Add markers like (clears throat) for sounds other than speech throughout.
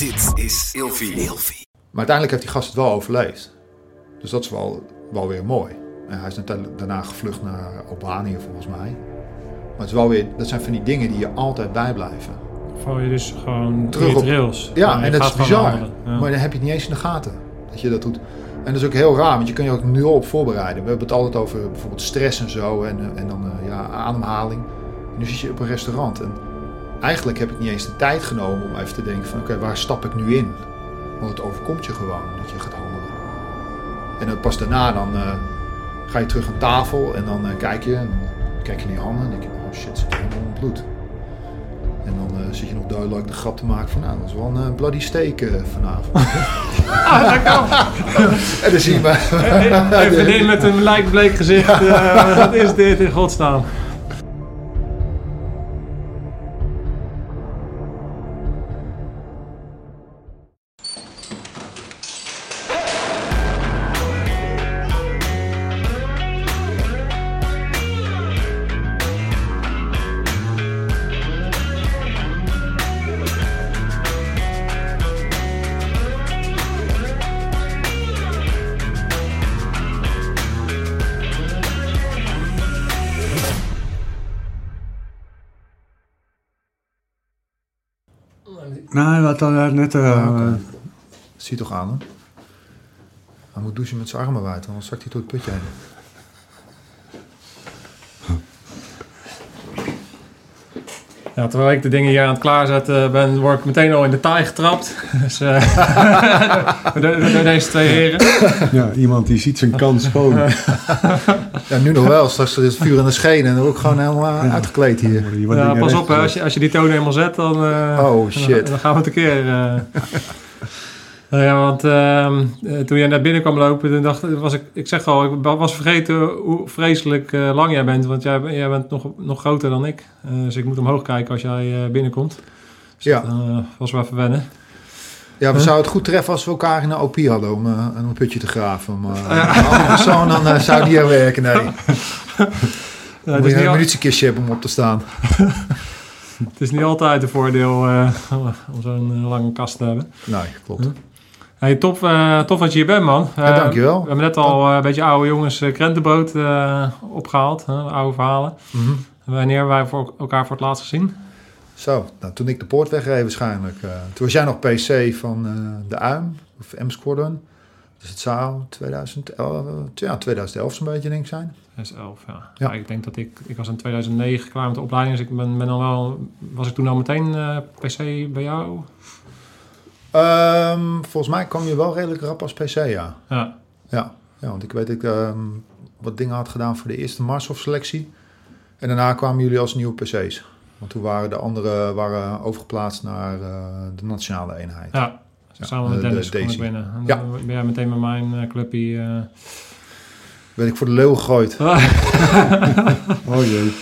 Dit is Ilfie. Maar uiteindelijk heeft die gast het wel overleefd. Dus dat is wel, wel weer mooi. En hij is daarna gevlucht naar Albanië volgens mij. Maar het is wel weer, dat zijn van die dingen die je altijd bijblijven. Val je dus gewoon Terug op- rails. Ja, en dat is bizar. Ja. Maar dan heb je het niet eens in de gaten dat je dat doet. En dat is ook heel raar, want je kan je ook nul op voorbereiden. We hebben het altijd over bijvoorbeeld stress en zo. En, en dan eh, ja, ademhaling. En nu zit je op een restaurant. En eigenlijk heb ik niet eens de tijd genomen om even te denken van... Oké, waar stap ik nu in? Want het overkomt je gewoon dat je gaat handelen. En dan pas daarna dan eh, ga je terug aan tafel en dan eh, kijk je. En dan kijk je naar je handen en denk je... Oh shit, zit helemaal in het bloed. En dan eh, zit je nog duidelijk de grap te maken van... Nou, dat is wel een bloody steak vanavond. (laughs) (laughs) en dan zie je. Een vriendin (laughs) met een lijkbleek gezicht. wat is dit in godsnaam? Dan net... eh, Ja, oké. Zie toch aan, hè? Hij moet douchen met zijn armen wijd, anders zakt hij door het putje heen. Ja, terwijl ik de dingen hier aan het klaarzetten ben, word ik meteen al in de taai getrapt. (laughs) Dus, eh, (laughs) door, door- door deze twee heren. ja, iemand die ziet zijn kans schoon. (laughs) Ja, nu nog wel. Straks is het vuur in de schenen en dan ook gewoon helemaal eh, uitgekleed hier. Ja, pas op, hè, rechtgezet. als je, als je die toon helemaal zet, dan, eh, Oh, shit. dan, dan gaan we het een keer. eh. Nou ja, want ehm, eh, toen jij naar binnen kwam lopen, toen dacht, was ik, ik zeg al, ik was vergeten hoe vreselijk eh, lang jij bent. Want jij, jij bent nog, nog groter dan ik. Eh, dus ik moet omhoog kijken als jij binnenkomt. Dus Ja. dat was wel even wennen. Ja, we zouden het goed treffen als we elkaar in een OP hadden om een putje te graven. Maar (laughs) andere persoon dan eh, zou die er werken. Nee, (laughs) Ja, moet je een munitiekistje hebben om op te staan. (laughs) het is niet altijd een voordeel om zo'n lange kast te hebben. Nee, klopt. Hey, tof, eh, tof dat je hier bent, man. Ja, Eh, dankjewel. We hebben net al eh, een beetje oude jongens krentenboot eh, opgehaald. oude verhalen. Mhm. Wanneer hebben wij voor elkaar voor het laatst gezien? Zo, nou, toen ik de poort wegreed waarschijnlijk. toen was jij nog PC van de UIM, of M-Squadron. Dus het zou 2011, ja, 2011 zo'n beetje denk ik zijn. 2011, ja. Ja. Ik denk dat ik... Ik was in 2009 klaar met de opleiding. Dus ik ben, ben dan wel... Was ik toen al meteen PC bij jou? Ehm, volgens mij kwam je wel redelijk rap als PC, ja. Ja. Ja, ja want ik weet dat ik ehm, wat dingen had gedaan voor de eerste Marshof-selectie. En daarna kwamen jullie als nieuwe PC's. Want toen waren de anderen waren overgeplaatst naar eh, de nationale eenheid. Ja. Ja, Samen met de- de Dennis kwam ik Daisy. binnen. En Ja. dan ben jij meteen met mijn eh, clubje... eh, Werd ik voor de leeuw gegooid. (laughs) Oh jee.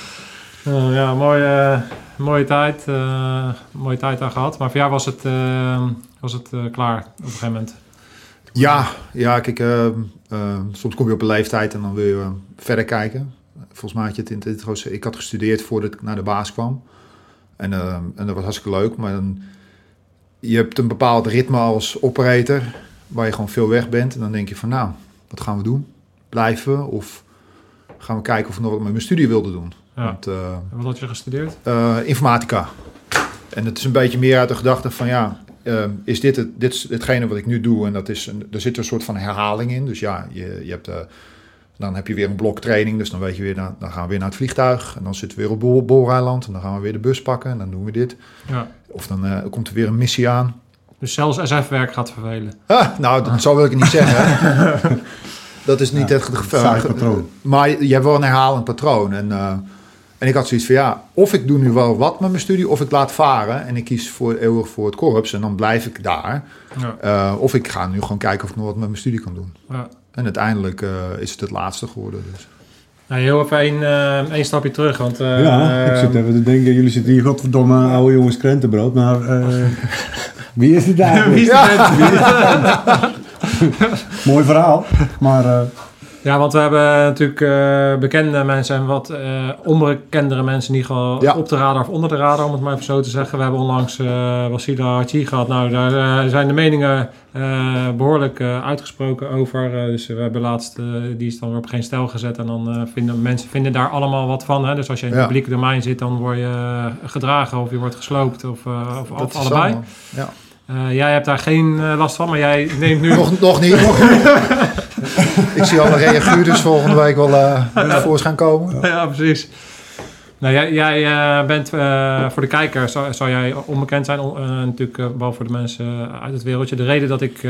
Eh, ja, mooie, mooie tijd. eh, mooie tijd daar gehad. Maar voor jou was het, eh, was het eh, klaar op een gegeven moment. Ja, ja kijk, soms kom je op een leeftijd en dan wil je verder kijken. Volgens mij had je het in het. Ik had gestudeerd voordat ik naar de baas kwam. En, en dat was hartstikke leuk. Maar dan, je hebt een bepaald ritme als operator, waar je gewoon veel weg bent. En dan denk je van, nou, wat gaan we doen? Blijven? Of gaan we kijken of ik nog wat met mijn studie wilde doen? Ja. Want, eh, En Wat had je gestudeerd? eh, informatica. En het is een beetje meer uit de gedachte van ja, eh, is dit, het, dit is hetgene wat ik nu doe? En dat is een, er zit een soort van herhaling in. Dus ja, je, je hebt, eh, dan heb je weer een blok training. Dus dan weet je weer, nou, dan gaan we weer naar het vliegtuig. En dan zitten we weer op Booreiland. En dan gaan we weer de bus pakken. En dan doen we dit. Ja. Of dan eh, komt er weer een missie aan. Dus zelfs SF-werk gaat vervelen. Ah, nou, dat, zo wil ik het niet zeggen. (laughs) dat is niet Ja, het patroon. Maar je je hebt wel een herhalend patroon. En, eh, en ik had zoiets van ja, of ik doe nu wel wat met mijn studie, of ik laat varen en ik kies voor eeuwig voor het korps en dan blijf ik daar. Ja. Eh, of ik ga nu gewoon kijken of ik nog wat met mijn studie kan doen. Ja. En uiteindelijk eh, is het het laatste geworden. Dus. Nou, heel even één, eh, één stapje terug. Want, eh, ja, ik zit even te denken, jullie zitten hier godverdomme oude jongens krentenbrood, maar eh, (laughs) wie is die vent? (laughs) Mooi verhaal, maar eh, Ja, want we hebben natuurlijk eh, bekende mensen en wat eh, onbekendere mensen die gewoon Ja. op de radar of onder de radar, om het maar even zo te zeggen. We hebben onlangs eh Wasila Hachi gehad. Nou, daar zijn de meningen eh, behoorlijk eh, uitgesproken over. Dus we hebben laatst, die is dan weer op geen stijl gezet en dan vinden mensen vinden daar allemaal wat van. Hè? Dus als je in het Ja. publieke domein zit, dan word je gedragen of je wordt gesloopt of, of, allebei. Ja. Jij hebt daar geen last van, maar jij neemt nu... Nog, nog niet. (laughs) ik zie alle reaguurders volgende week wel eh voorschijn komen. Ja, precies. Nou, jij, jij eh, bent eh, voor de kijker, zou, zou jij onbekend zijn, eh, natuurlijk, eh, behalve voor de mensen uit het wereldje. De reden dat, ik,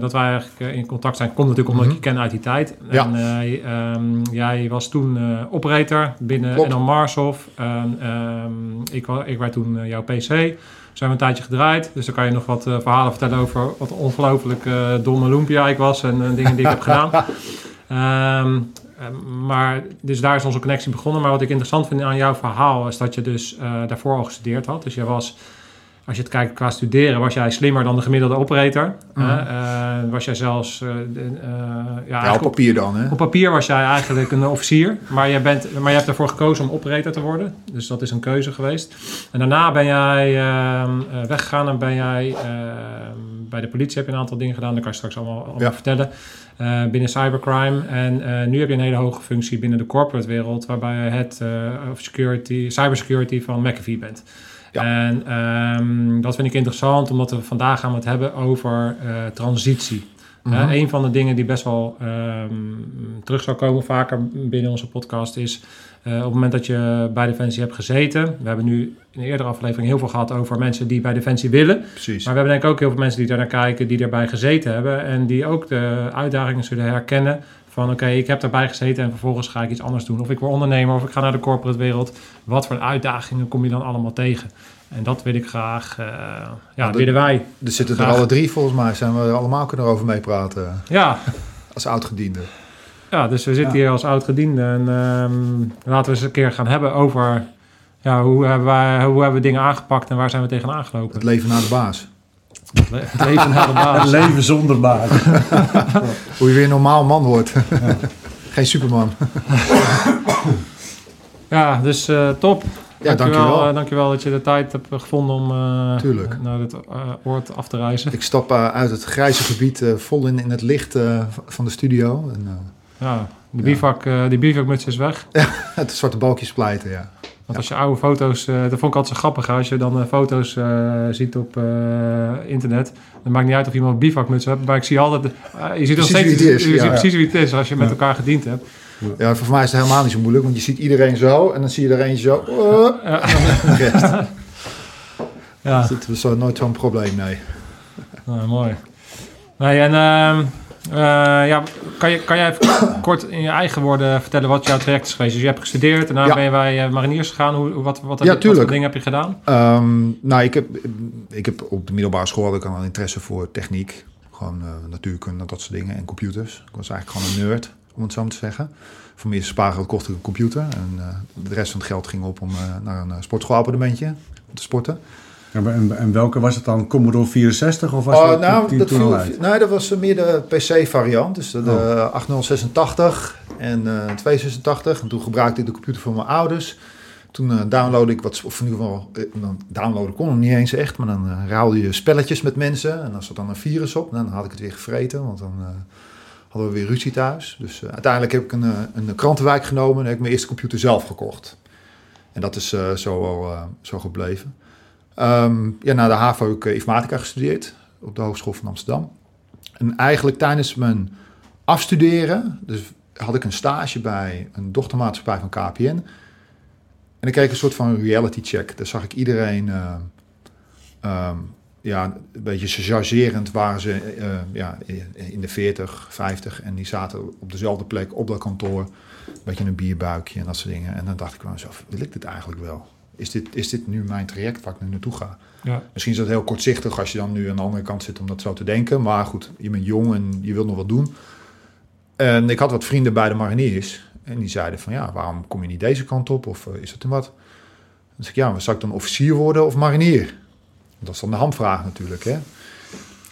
dat wij eigenlijk in contact zijn, komt natuurlijk omdat ik je ken uit die tijd. Ja. En eh, ehm, jij was toen operator binnen Klopt. NL Marshof. En, ehm, ik, ik werd toen jouw PC. Zijn we een tijdje gedraaid. Dus dan kan je nog wat eh, verhalen vertellen over wat ongelooflijk eh domme lumpia ik was en eh, dingen die ik heb gedaan. (laughs) Ehm, eh, maar dus daar is onze connectie begonnen. Maar wat ik interessant vind aan jouw verhaal is dat je dus daarvoor al gestudeerd had. Dus je was, als je het kijkt qua studeren, was jij slimmer dan de gemiddelde operator. Mhm. hè? Eh, was jij zelfs, eh, de- eh, ja, op papier dan, hè? op papier was jij eigenlijk een officier, maar je, bent, maar je hebt ervoor gekozen om operator te worden. Dus dat is een keuze geweest. En daarna ben jij ehm, eh, weggegaan en ben jij ehm, bij de politie heb je een aantal dingen gedaan. Dat kan je straks allemaal, allemaal Ja. vertellen. Eh, binnen cybercrime. En eh, nu heb je een hele hoge functie binnen de corporate wereld, waarbij je het eh, of security, cybersecurity van McAfee bent. Ja. En ehm, dat vind ik interessant, omdat we vandaag gaan we het hebben over eh, transitie. Mhm. Eh, een van de dingen die best wel ehm, terug zou komen vaker binnen onze podcast is eh, op het moment dat je bij Defensie hebt gezeten. We hebben nu in een eerdere aflevering heel veel gehad over mensen die bij Defensie willen. Precies. Maar we hebben denk ik ook heel veel mensen die daar naar kijken, die erbij gezeten hebben. En die ook de uitdagingen zullen herkennen. Van oké, ik heb daarbij gezeten en vervolgens ga ik iets anders doen. Of ik word ondernemer of ik ga naar de corporate wereld. Wat voor uitdagingen kom je dan allemaal tegen? En dat wil ik graag, eh, ja, dat- willen wij. Er zitten er alle drie volgens mij. Zijn we allemaal kunnen erover meepraten Ja, als oudgediende. Ja, dus we zitten Ja. hier als oud-gediende en ehm, laten we eens een keer gaan hebben over ja, hoe, hebben wij, hoe hebben we dingen aangepakt en waar zijn we tegenaan gelopen. Het leven na de baas. Het le- het leven naar de (laughs) Het baas. leven zonder baas. (laughs) Hoe je weer een normaal man wordt. (laughs) Geen superman. Ja, dus eh, top. Ja, dankjewel. eh, dankjewel dat je de tijd hebt gevonden om Tuurlijk. naar dit eh, oord af te reizen. Ik stap uit het grijze gebied vol in, in het licht van de studio. En, Ja, de bivak, eh, die bivakmuts is weg. (laughs) het zwarte balkjes pleiten, ja. Want als je oude foto's, eh, dat vond ik altijd zo grappig, als je dan eh, foto's ziet op internet, dan maakt niet uit of iemand een bivakmuts hebt, maar ik zie altijd, je ziet nog steeds, wie het is, je ziet precies wie het is als je met elkaar gediend hebt. Ja, voor mij is het helemaal niet zo moeilijk, want je ziet iedereen zo en dan zie je er eentje zo. eh, Ja. de (laughs) rest. Ja, Dus Dat is nooit zo'n probleem, nee. nou, mooi. Nee, en ehm, eh, ja, kan, je, kan jij even (coughs) kort in je eigen woorden vertellen wat jouw traject is geweest? Dus je hebt gestudeerd, daarna Ja. ben je bij eh, mariniers gegaan. Hoe, wat, wat, Ja, wat voor dingen heb je gedaan? Ehm, nou, ik heb, ik heb op de middelbare school had ik al een interesse voor techniek. Gewoon eh, natuurkunde, dat soort dingen. En computers. Ik was eigenlijk gewoon een nerd, om het zo maar te zeggen. Voor meer spaargeld kocht ik een computer. En de rest van het geld ging op om naar een uh, sportschoolabonnementje te sporten. En, en welke was het dan? Commodore 64 of was Oh, dat nou, die dat toen al viel, uit? nee, dat was eh, meer de PC-variant. Dus de, de 8086 en eh 286. En toen gebruikte ik de computer van mijn ouders. Toen eh downloadde ik wat, of in ieder geval, dan downloaden kon hem niet eens echt, maar dan ruilde je spelletjes met mensen. En als er dan een virus op, nou, dan had ik het weer gevreten, want dan hadden we weer ruzie thuis. Dus uiteindelijk heb ik een, een krantenwijk genomen en heb ik mijn eerste computer zelf gekocht. En dat is zo eh, zo gebleven. Ehm, ja, na de HAVO heb ik eh, informatica gestudeerd op de Hogeschool van Amsterdam. En eigenlijk tijdens mijn afstuderen, dus had ik een stage bij een dochtermaatschappij van KPN. En ik kreeg een soort van reality check. Daar zag ik iedereen, eh, ehm, ja, een beetje chargerend waren ze eh, ja, in de 40, 50. En die zaten op dezelfde plek op dat kantoor. Een beetje een bierbuikje en dat soort dingen. En dan dacht ik wel zo, wil ik dit eigenlijk wel? Is dit, is dit nu mijn traject waar ik nu naartoe ga? Ja. Misschien is dat heel kortzichtig als je dan nu aan de andere kant zit om dat zo te denken. Maar goed, je bent jong en je wilt nog wat doen. En ik had wat vrienden bij de mariniers. En die zeiden van ja, waarom kom je niet deze kant op? Of eh, is dat een wat? Dan zeg ik ja, maar zou ik dan officier worden of marinier? Dat is dan de hamvraag natuurlijk. Hè?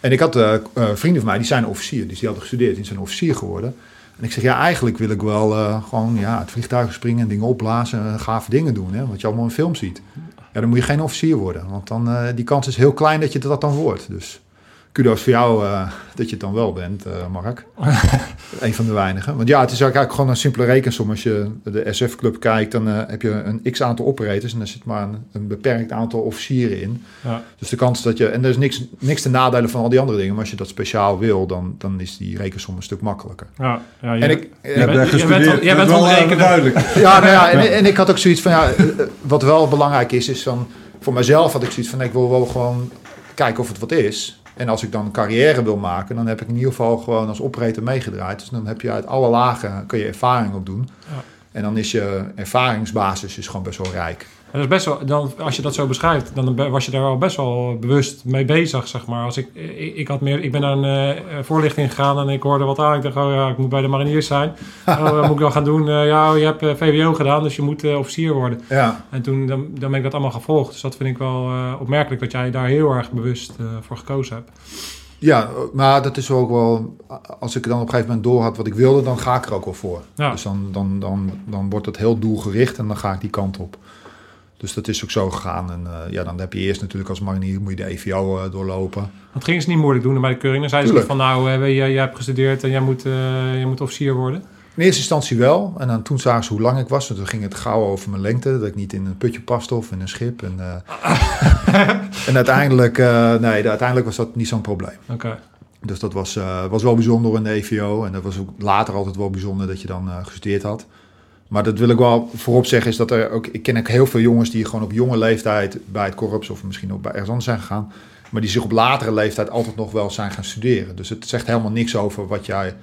En ik had eh, eh, vrienden van mij, die zijn officier. Dus die hadden gestudeerd, die zijn officier geworden. En ik zeg, ja, eigenlijk wil ik wel eh, gewoon ja, het vliegtuig springen en dingen opblazen en gave dingen doen. Hè, wat je allemaal in film ziet. Ja, dan moet je geen officier worden. Want dan, eh, die kans is heel klein dat je dat dan wordt. Dus kudos voor jou eh, dat je het dan wel bent, eh, Mark. (laughs) een van de weinigen. Want ja, het is eigenlijk gewoon een simpele rekensom. Als je de SF-club kijkt, dan eh, heb je een x-aantal operators... en er zit maar een, een beperkt aantal officieren in. Ja. Dus de kans dat je... En er is niks, niks te nadelen van al die andere dingen... maar als je dat speciaal wil, dan, dan is die rekensom een stuk makkelijker. Ja, ja, je, En ik, je bent- bent dat is wel wel rekenen. duidelijk. (laughs) ja, nou ja, en, en ik had ook zoiets van, ja, wat wel belangrijk is, is van, voor mezelf had ik zoiets van, ik wil wel gewoon kijken of het wat is. En als ik dan een carrière wil maken, dan heb ik in ieder geval gewoon als operator meegedraaid. Dus dan heb je uit alle lagen, kun je ervaring op doen. Ja. En dan is je ervaringsbasis is gewoon best wel rijk. En dat is best wel, dan, als je dat zo beschrijft, dan was je daar wel best wel bewust mee bezig, zeg maar. Als ik, ik, ik had meer, ik ben naar een eh, voorlichting gegaan en ik hoorde wat aan. Ik dacht, oh ja, ik moet bij de mariniers zijn. (laughs) Oh, wat moet ik dan gaan doen? Eh, ja, je hebt eh, VWO gedaan, dus je moet eh, officier worden. Ja, En toen dan, dan ben ik dat allemaal gevolgd. Dus dat vind ik wel eh, opmerkelijk dat jij daar heel erg bewust eh, voor gekozen hebt. ja, maar dat is ook wel, als ik dan op een gegeven moment door had wat ik wilde, dan ga ik er ook wel voor. Ja. Dus dan, dan, dan, dan wordt het heel doelgericht en dan ga ik die kant op. Dus dat is ook zo gegaan. En eh, ja, dan heb je eerst natuurlijk als marinier moet je de EVO eh, doorlopen. Dat gingen ze niet moeilijk doen bij de keuring. Dan zeiden ze van, nou, eh, jij, jij hebt gestudeerd en jij moet, jij moet officier worden. In eerste instantie wel. En dan toen zagen ze hoe lang ik was. En toen ging het gauw over mijn lengte. Dat ik niet in een putje paste of in een schip. En, (laughs) en uiteindelijk, nee, uiteindelijk was dat niet zo'n probleem. Oké. Dus dat was, was wel bijzonder in de EVO. En dat was ook later altijd wel bijzonder dat je dan gestudeerd had. Maar dat wil ik wel voorop zeggen, is dat er ook... Ik ken ook heel veel jongens die gewoon op jonge leeftijd bij het korps... of misschien ook bij ergens anders zijn gegaan... maar die zich op latere leeftijd altijd nog wel zijn gaan studeren. Dus het zegt helemaal niks over wat jij...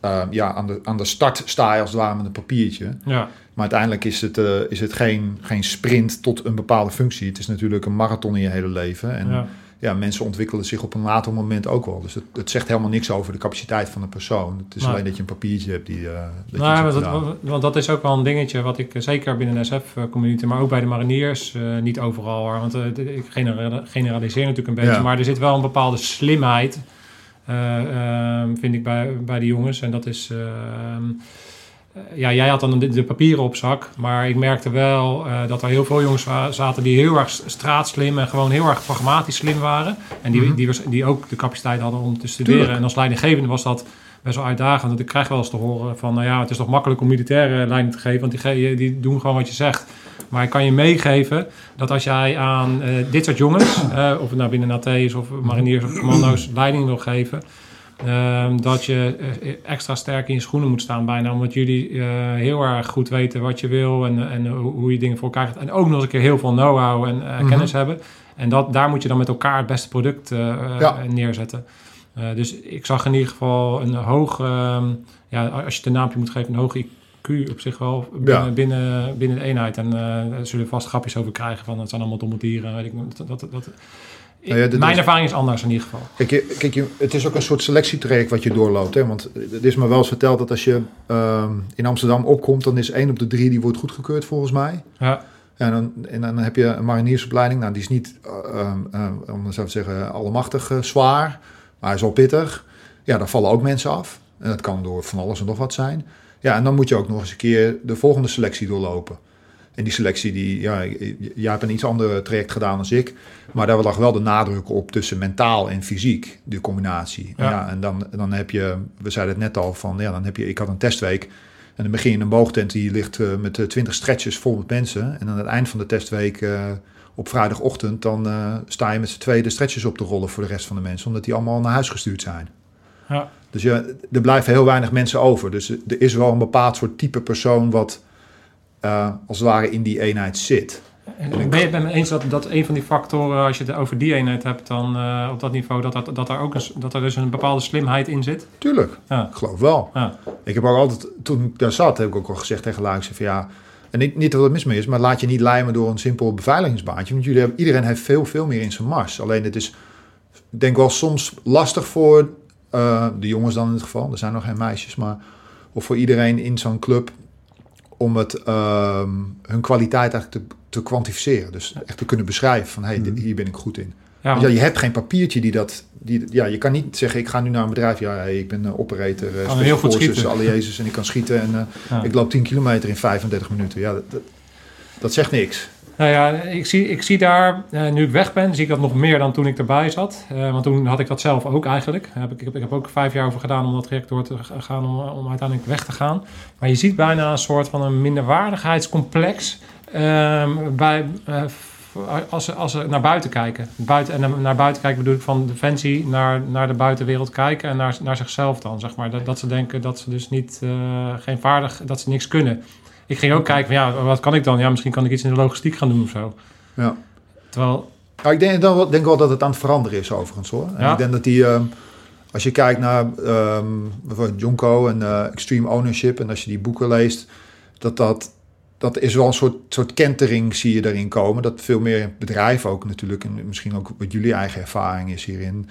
eh, ja, aan de, aan de start sta je als het ware met een papiertje. Ja. Maar uiteindelijk is het, eh, is het geen, geen sprint tot een bepaalde functie. Het is natuurlijk een marathon in je hele leven. En ja. Ja, mensen ontwikkelen zich op een later moment ook wel. Dus het, het zegt helemaal niks over de capaciteit van een persoon. Het is alleen dat je een papiertje hebt die. eh dat je Nou, dat, gedaan. want dat is ook wel een dingetje wat ik eh, zeker binnen de SF-community, maar ook bij de mariniers, eh, niet overal hoor. Want eh, de- ik genera- generaliseer natuurlijk een beetje, Ja. maar er zit wel een bepaalde slimheid, eh, ehm, vind ik bij, bij de jongens. En dat is. Eh, ja, jij had dan de, de papieren op zak, maar ik merkte wel eh, dat er heel veel jongens zaten die heel erg straatslim en gewoon heel erg pragmatisch slim waren. En die, Mhm. die, was, die ook de capaciteit hadden om te studeren. Tuurlijk. En als leidinggevende was dat best wel uitdagend. Want ik krijg wel eens te horen van, nou ja, het is toch makkelijk om militaire leiding te geven, want die, die doen gewoon wat je zegt. Maar ik kan je meegeven dat als jij aan eh, dit soort jongens, of het nou binnen AT is of mariniers of commando's, leiding wil geven, ehm, dat je eh, extra sterk in je schoenen moet staan bijna, omdat jullie eh, heel erg goed weten wat je wil en, en hoe je dingen voor elkaar krijgt. En ook nog eens een keer heel veel know-how en eh, Mhm. kennis hebben. En dat, daar moet je dan met elkaar het beste product eh, eh, Ja. neerzetten. Eh, dus ik zag in ieder geval een hoog, ehm, ja, als je het een naampje moet geven, een hoog IQ op zich wel binnen, Ja. binnen, binnen de eenheid. En eh, daar zullen we vast grapjes over krijgen van het zijn allemaal domme dieren. Weet ik, dat, dat, dat, Nou ja, mijn is- ervaring is anders in ieder geval. Kijk, je- kijk je, het is ook een soort selectietraject wat je doorloopt. Hè? Want het is me wel eens verteld dat als je ehm, in Amsterdam opkomt, dan is één op de drie die wordt goedgekeurd volgens mij. Ja, En dan, en dan heb je een mariniersopleiding. Nou, die is niet, eh, ehm, eh, om zo te zeggen, allemachtig eh, zwaar. Maar hij is wel pittig. Ja, daar vallen ook mensen af. En dat kan door van alles en nog wat zijn. Ja, en dan moet je ook nog eens een keer de volgende selectie doorlopen. En die selectie, die, ja, jij hebt een iets ander traject gedaan dan ik. Maar daar lag wel de nadruk op tussen mentaal en fysiek, die combinatie. Ja. Ja. en dan, dan heb je, we zeiden het net al, van ja, dan heb je, ik had een testweek. En dan begin je in een boogtent die ligt eh, met eh, 20 stretches vol met mensen. En aan het eind van de testweek eh, op vrijdagochtend, dan sta je met z'n tweeën de stretches op te rollen voor de rest van de mensen. Omdat die allemaal naar huis gestuurd zijn. ja. Dus ja, er blijven heel weinig mensen over. Dus er is wel een bepaald soort type persoon wat eh, als het ware in die eenheid zit. En ben je het met me eens dat, dat een van die factoren, als je het over die eenheid hebt, dan eh, op dat niveau, dat, dat, dat, er ook een, dat er dus een bepaalde slimheid in zit? Tuurlijk, Ja. ik geloof wel. Ja. Ik heb ook altijd, toen ik daar zat, heb ik ook al gezegd tegen Luik, ik zei van ja, en niet, niet dat het mis mee is, maar laat je niet lijmen door een simpel beveiligingsbaantje. Want jullie hebben, iedereen heeft veel, veel meer in zijn mars. Alleen het is, ik denk wel soms lastig voor eh, de jongens dan in het geval, er zijn nog geen meisjes, maar of voor iedereen in zo'n club om het, ehm, hun kwaliteit eigenlijk te, te kwantificeren. Dus echt te kunnen beschrijven van, hey, dit- hier ben ik goed in. Ja, ja, je hebt geen papiertje die dat, die, ja, je kan niet zeggen, ik ga nu naar een bedrijf. Ja, hey, ik ben eh, operator, uh, Kan heel goed schieten. alle Jezus en ik kan schieten. En eh, Ja. ik loop 10 kilometer in 35 minuten. Ja, dat, dat, dat zegt niks. Nou ja, ik zie, ik zie daar, eh, nu ik weg ben, zie ik dat nog meer dan toen ik erbij zat. Eh, want toen had ik dat zelf ook eigenlijk. Ik, heb, ik ook vijf jaar over gedaan om dat traject door te ga- gaan, om, om uiteindelijk weg te gaan. Maar je ziet bijna een soort van een minderwaardigheidscomplex ehm, bij, eh, als, ze, als ze naar buiten kijken. Buiten, en naar buiten kijken bedoel ik van Defensie naar, naar de buitenwereld kijken en naar, naar zichzelf dan, zeg maar. Dat, dat ze denken dat ze dus niet, geen vaardig, dat ze niks kunnen. Ik ging ook kijken van ja, wat kan ik dan? Ja, misschien kan ik iets in de logistiek gaan doen of zo. Ja. Terwijl, Nou, ik denk, dan wel- denk wel dat het aan het veranderen is overigens hoor. En Ja. ik denk dat die, ehm, als je kijkt naar ehm bijvoorbeeld Junko en eh, Extreme Ownership... en als je die boeken leest, dat dat... Dat is wel een soort, soort kentering zie je daarin komen. Dat veel meer bedrijven ook natuurlijk... en misschien ook wat jullie eigen ervaring is hierin...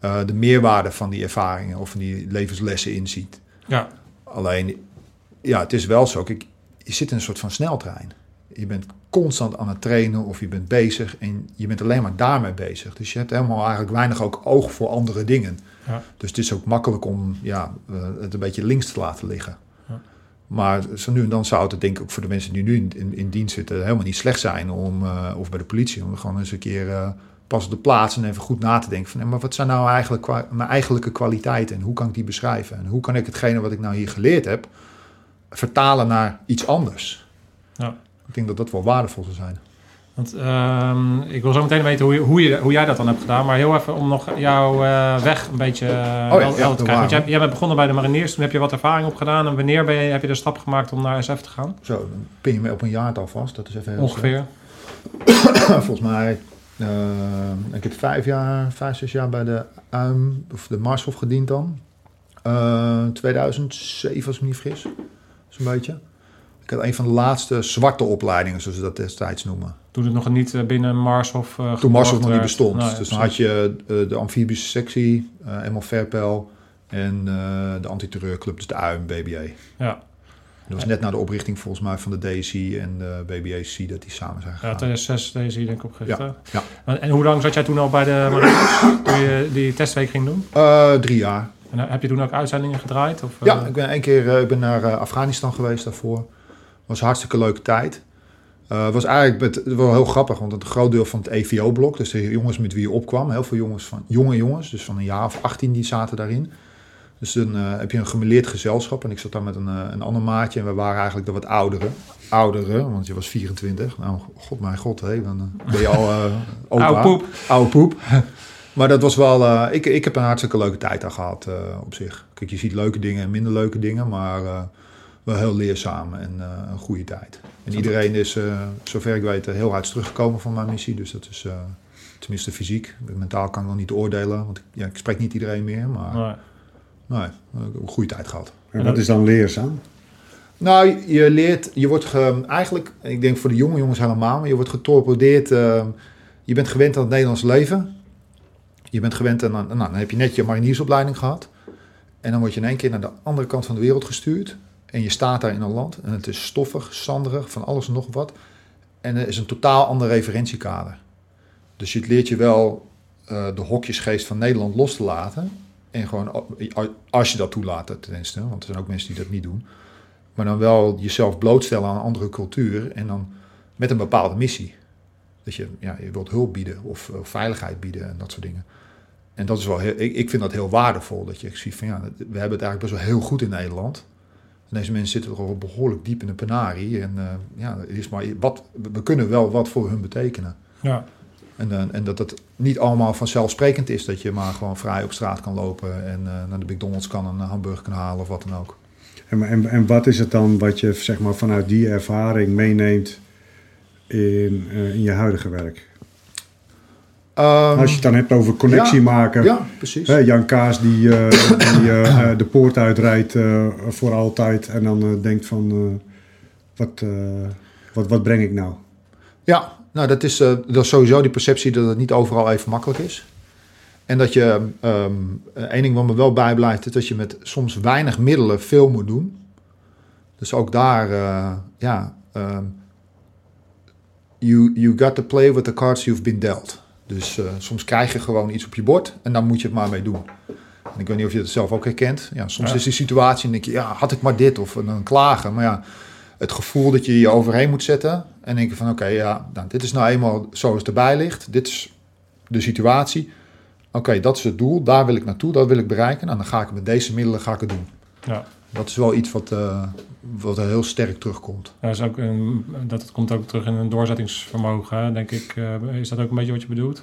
eh, de meerwaarde van die ervaringen of van die levenslessen inziet. ja, Alleen, ja, het is wel zo. Kijk, je zit in een soort van sneltrein. Je bent constant aan het trainen of je bent bezig en je bent alleen maar daarmee bezig. Dus je hebt helemaal eigenlijk weinig ook oog voor andere dingen. Ja. Dus het is ook makkelijk om ja, eh, het een beetje links te laten liggen. Ja. Maar zo nu en dan zou het denk ik ook voor de mensen die nu in, in, in dienst zitten helemaal niet slecht zijn om, eh, of bij de politie, om gewoon eens een keer eh, pas op de plaats en even goed na te denken van, maar wat zijn nou eigenlijk mijn eigenlijke kwaliteiten en hoe kan ik die beschrijven en hoe kan ik hetgene wat ik nou hier geleerd heb vertalen naar iets anders. Ja. Ik denk dat dat wel waardevol zou zijn. want ehm, ik wil zo meteen weten hoe, je, hoe, je, hoe jij dat dan hebt gedaan. Maar heel even om nog jouw eh, weg een beetje uh, ja, helder ja, te krijgen. Want jij, jij bent begonnen bij de mariniers, toen heb je wat ervaring opgedaan. En wanneer ben je, heb je de stap gemaakt om naar SF te gaan? Zo, dan pin je me op een jaartal vast. Dat is even heel Ongeveer. Volgens mij, eh, ik heb vijf jaar, vijf, zes jaar bij de UIM, of de Marshof gediend dan. Eh 2007 als ik me niet vergis, zo'n beetje. Ik had een van de laatste zwarte opleidingen, zoals ze dat destijds noemen. Toen het nog niet eh, binnen Mars of... eh, Toen Marshof nog geborgd niet bestond. Nou ja, dus dan had je eh, de amfibische sectie, Emel Verpel en eh, de antiterreurclub, dus de UIM, BBA. Ja, Dat was net na de oprichting volgens mij van de DSI en de BBAC dat die samen zijn ja gegaan. 2006 deze hier denk ik opgericht. Ja, ja. En, hoe lang zat jij toen al bij de toen je die testweek ging doen? Drie jaar. En eh, heb je toen ook uitzendingen gedraaid? Of, eh, Ja, ik ben één keer eh, ik ben naar eh, Afghanistan geweest daarvoor. was een hartstikke leuke tijd. Eh was eigenlijk het, het wel heel grappig, want een groot deel van het EVO-blok, dus de jongens met wie je opkwam, heel veel jongens van jonge jongens, dus van een jaar of 18, die zaten daarin. Dus dan eh, heb je een gemeleerd gezelschap en ik zat daar met een, eh, een ander maatje en we waren eigenlijk de wat ouderen. Ouderen, want je was 24. Nou, god mijn god, hé, dan eh, ben je al eh (laughs) opa. Oude poep. Oude poep. Maar dat was wel, eh, ik, ik heb een hartstikke leuke tijd daar gehad eh, op zich. Kijk, je ziet leuke dingen en minder leuke dingen, maar eh, wel heel leerzaam en eh, een goede tijd. En iedereen is, eh, zover ik weet, heel hard teruggekomen van mijn missie. Dus dat is, eh, tenminste fysiek. Mentaal kan ik nog niet oordelen, want ik, ja, ik spreek niet iedereen meer. Maar Nee. een goede tijd gehad. En wat is dan leerzaam? Nou, je- leert, je wordt ge, eigenlijk, ik denk voor de jonge jongens helemaal, maar je wordt getorpedeerd. je bent gewend aan het Nederlands leven. Je bent gewend aan, nou, dan heb je net je mariniersopleiding gehad. En dan word je in één keer naar de andere kant van de wereld gestuurd. En je staat daar in een land en het is stoffig, zanderig, van alles en nog wat. En er is een totaal ander referentiekader. Dus je leert je wel eh, de hokjesgeest van Nederland los te laten. En gewoon, als je dat toelaat tenminste, want er zijn ook mensen die dat niet doen. Maar dan wel jezelf blootstellen aan een andere cultuur en dan met een bepaalde missie. Dat je, ja, je wilt hulp bieden of, eh, veiligheid bieden en dat soort dingen. En dat is wel heel, ik, ik vind dat heel waardevol. Dat je ziet van ja, we hebben het eigenlijk best wel heel goed in Nederland. En deze mensen zitten er al behoorlijk diep in de penarie. En eh, ja, er is maar wat, we kunnen wel wat voor hun betekenen. Ja. En, eh, en dat het niet allemaal vanzelfsprekend is dat je maar gewoon vrij op straat kan lopen en eh, naar de McDonald's kan een hamburger kan halen of wat dan ook. En, en, en wat is het dan wat je zeg maar, vanuit die ervaring meeneemt in, eh, in je huidige werk? Ehm, Als je het dan hebt over connectie ja, maken. Ja, precies. Hè, Jan Kaas die, eh, die eh, (coughs) de poort uitrijdt eh, voor altijd en dan denkt van wat, wat, wat breng ik nou? Ja, nou dat is, dat is sowieso die perceptie dat het niet overal even makkelijk is. En dat je, ehm één ding wat me wel bijblijft, is dat je met soms weinig middelen veel moet doen. Dus ook daar, ja, ehm, you, you got to play with the cards you've been dealt. Dus eh, soms krijg je gewoon iets op je bord en dan moet je het maar mee doen. En ik weet niet of je het zelf ook herkent. Ja, soms Ja. is die situatie en denk je, ja, had ik maar dit of dan klagen. Maar ja, het gevoel dat je je overheen moet zetten en denk je van, oké, ja, nou, dit is nou eenmaal zoals het erbij ligt. Dit is de situatie. Oké, dat is het doel. Daar wil ik naartoe. Dat wil ik bereiken. Nou, dan ga ik met deze middelen ga ik het doen. Ja. Dat is wel iets wat, eh, wat er heel sterk terugkomt. Dat, is ook een, dat komt ook terug in een doorzettingsvermogen, denk ik. Eh, is dat ook een beetje wat je bedoelt?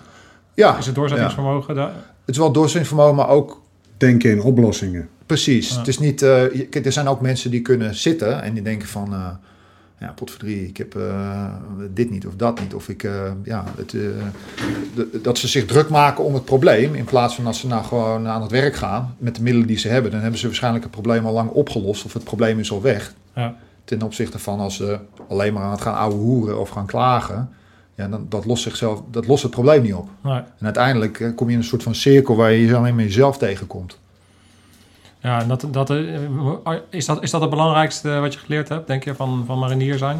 Ja, Is het doorzettingsvermogen? daar? het is wel doorzettingsvermogen, maar ook Denken in oplossingen. precies. Ja. Het is niet, eh, er zijn ook mensen die kunnen zitten en die denken van, eh ja, potverdrie, ik heb eh, dit niet of dat niet. Of ik, eh, ja, het, eh, de- dat ze zich druk maken om het probleem. In plaats van als ze nou gewoon aan het werk gaan met de middelen die ze hebben, dan hebben ze waarschijnlijk het probleem al lang opgelost of het probleem is al weg. Ja. Ten opzichte van als ze alleen maar aan het gaan ouwe hoeren of gaan klagen, ja, dan, dat, lost zichzelf, dat lost het probleem niet op. Nee. En uiteindelijk kom je in een soort van cirkel waar je alleen maar jezelf tegenkomt. Ja, en dat, dat, eh, is, dat, is dat het belangrijkste wat je geleerd hebt, denk je, van, van marinier zijn?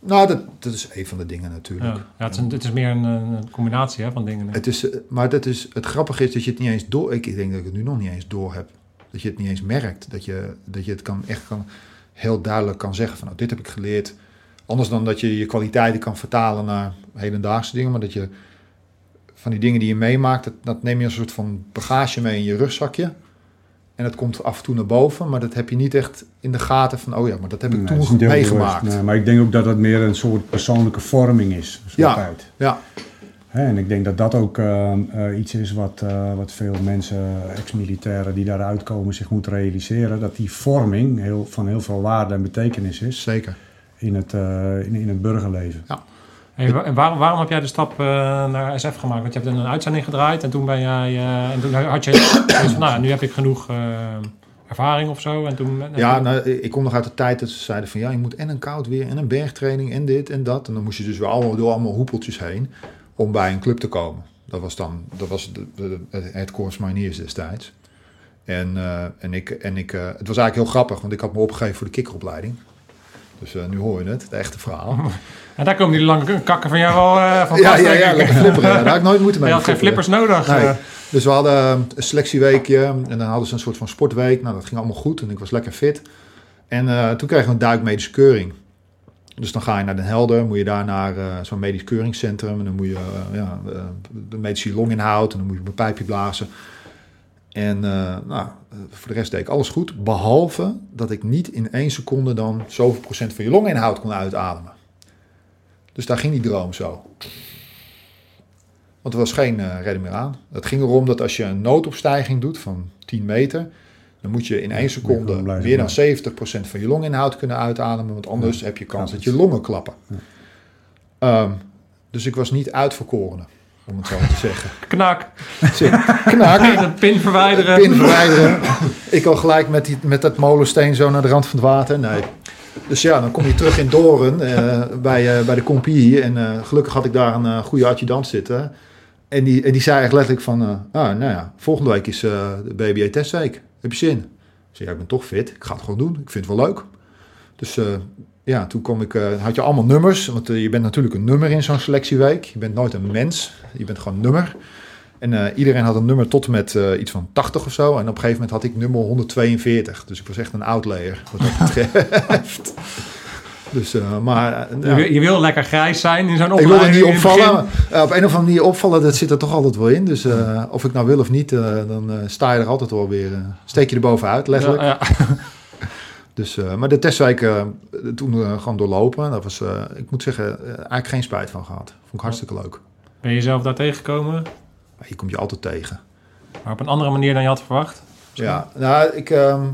Nou, dat, dat is een van de dingen natuurlijk. Ja, ja het, is een, het is meer een, een combinatie hè, van dingen. Het is, eh, maar dat is, het grappige is dat je het niet eens door... Ik denk dat ik het nu nog niet eens door heb. Dat je het niet eens merkt. Dat je, dat je het kan, echt kan, heel duidelijk kan zeggen van... Oh, dit heb ik geleerd. Anders dan dat je je kwaliteiten kan vertalen naar hedendaagse dingen. Maar dat je van die dingen die je meemaakt... Dat, dat neem je als een soort van bagage mee in je rugzakje. En dat komt af en toe naar boven. Maar dat heb je niet echt in de gaten van... Oh ja, maar dat heb ik Nee, toen meegemaakt. Nee, maar ik denk ook dat het meer een soort persoonlijke vorming is. Ja. tijd. Ja, Hè, en ik denk dat dat ook eh, eh, iets is wat, eh, wat veel mensen, ex-militairen die daaruit komen, zich moeten realiseren. Dat die vorming heel, van heel veel waarde en betekenis is zeker. in het, eh, in, in het burgerleven. Hey, en waarom, waarom heb jij de stap eh, naar SF gemaakt? Want je hebt een uitzending gedraaid en toen ben jij. eh, en toen had je zoiets (coughs) van, nou, nu heb ik genoeg eh, ervaring of zo. En toen, Ja, nou, ik kom nog uit de tijd dat ze zeiden van ja, je moet en een koud weer en een bergtraining en dit en dat. En dan moest je dus weer allemaal door allemaal hoepeltjes heen om bij een club te komen. Dat was dan dat was de, de, het Corps Mariniers destijds. En, en, ik, en ik, het was eigenlijk heel grappig, want ik had me opgegeven voor de kikkeropleiding. Dus eh, nu hoor je het, het echte verhaal. (laughs) En daar komen die lange kakken van jou wel eh, van ja, ja, ja, lekker flipperen. Daar had ik nooit moeite (laughs) mee. Je had geen flippers nodig. Nee. eh. Dus we hadden een selectieweekje en dan hadden ze een soort van sportweek. Nou, dat ging allemaal goed en ik was lekker fit. En toen kregen we een duikmedische keuring. Dus dan ga je naar Den Helder, moet je daar naar zo'n medisch keuringscentrum. En dan moet je ja, de medische longinhoud en dan moet je op een pijpje blazen. En eh, nou, voor de rest deed ik alles goed. Behalve dat ik niet in één seconde dan zoveel procent van je longinhoud kon uitademen. Dus daar ging die droom zo. Want er was geen eh, redding meer aan. Het ging erom dat als je een noodopstijging doet van 10 meter, dan moet je in één seconde meer dan 70% van je longinhoud kunnen uitademen, want anders heb je kans dat je longen klappen. Ehm, dus ik was niet uitverkorene, om het zo te zeggen. (laughs) Knak. Knak, De pin verwijderen. pin verwijderen. Ik al gelijk met, die, met dat molensteen zo naar de rand van het water. Nee. Dus ja, dan kom je terug in Doren eh, bij, eh, bij de compie. En eh, gelukkig had ik daar een goede adjudant zitten. En die, en die zei echt letterlijk van... ah, nou ja, volgende week is de BBA-testweek. Heb je zin? Ik zei, ja, ik ben toch fit. Ik ga het gewoon doen. Ik vind het wel leuk. Dus ja, toen kom ik, eh, had je allemaal nummers. Want eh, je bent natuurlijk een nummer in zo'n selectieweek. Je bent nooit een mens. Je bent gewoon nummer. En eh, iedereen had een nummer tot en met eh, iets van 80 of zo. En op een gegeven moment had ik nummer 142. Dus ik was echt een outlayer wat dat (laughs) betreft. dus, eh, maar Je, ja, wil- je wil lekker grijs zijn in zo'n ik wilde opleiding. niet in het begin. opvallen. Op een of andere manier opvallen, dat zit er toch altijd wel in. Dus eh, of ik nou wil of niet, eh, dan sta je er altijd wel weer. steek je er bovenuit, letterlijk. Ja, ja. Dus, eh, maar de testweek eh, toen eh, gewoon doorlopen. Dat was, ik moet zeggen, eigenlijk geen spijt van gehad. Vond ik hartstikke leuk. Ben je zelf daar tegengekomen? Je komt je altijd tegen. Maar op een andere manier dan je had verwacht? Ja, nou, ik. ehm,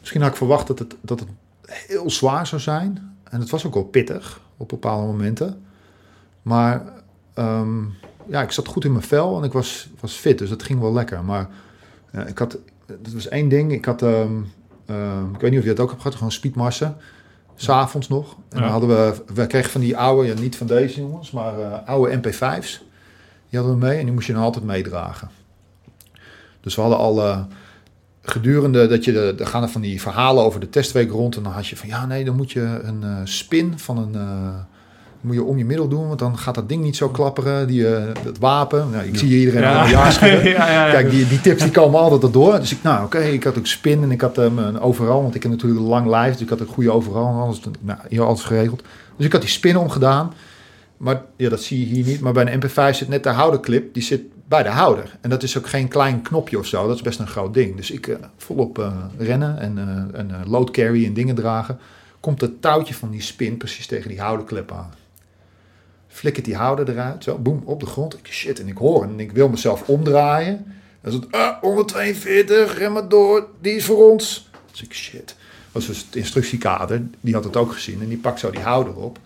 misschien had ik verwacht dat het, dat het heel zwaar zou zijn. En het was ook wel pittig op bepaalde momenten. Maar ehm, ja, ik zat goed in mijn vel en ik was, was fit, dus het ging wel lekker. Maar ik had. Dat was één ding. Ik had. ehm, ehm, ik weet niet of je dat ook hebt gehad, gewoon speedmarsen. S'avonds nog. En Ja. dan hadden we. We kregen van die oude, ja, niet van deze jongens, maar eh, oude MP5's. Die hadden we mee en die moest je dan altijd meedragen. Dus we hadden al eh, gedurende dat je, de, gaan er van die verhalen over de testweek rond. En dan had je van, ja nee, dan moet je een eh, spin van een, moet je om je middel doen, want dan gaat dat ding niet zo klapperen. Die, eh, dat wapen. Nou, ik zie iedereen (laughs) Ja. ja ja. Kijk, die, die tips die komen altijd erdoor. Dus ik, nou oké, ik had ook spin en ik had hem een overal, want ik heb natuurlijk een lang lijf, dus ik had een goede overal. en Alles, nou, hier alles geregeld. Dus ik had die spin omgedaan. Maar ja, dat zie je hier niet. Maar bij een MP5 zit net de houderclip, die zit bij de houder. En dat is ook geen klein knopje of zo. Dat is best een groot ding. Dus ik eh, volop eh, rennen en eh, een eh, load carry en dingen dragen. Komt het touwtje van die spin precies tegen die houderklep aan. Flikkert die houder eruit, zo, boem, op de grond. Ik, shit, en ik hoor en ik wil mezelf omdraaien. En zo, ah, 142, ren maar door, die is voor ons. Dus ik, shit. Dat was dus het instructiekader, die had het ook gezien. En die pakt zo die houder op.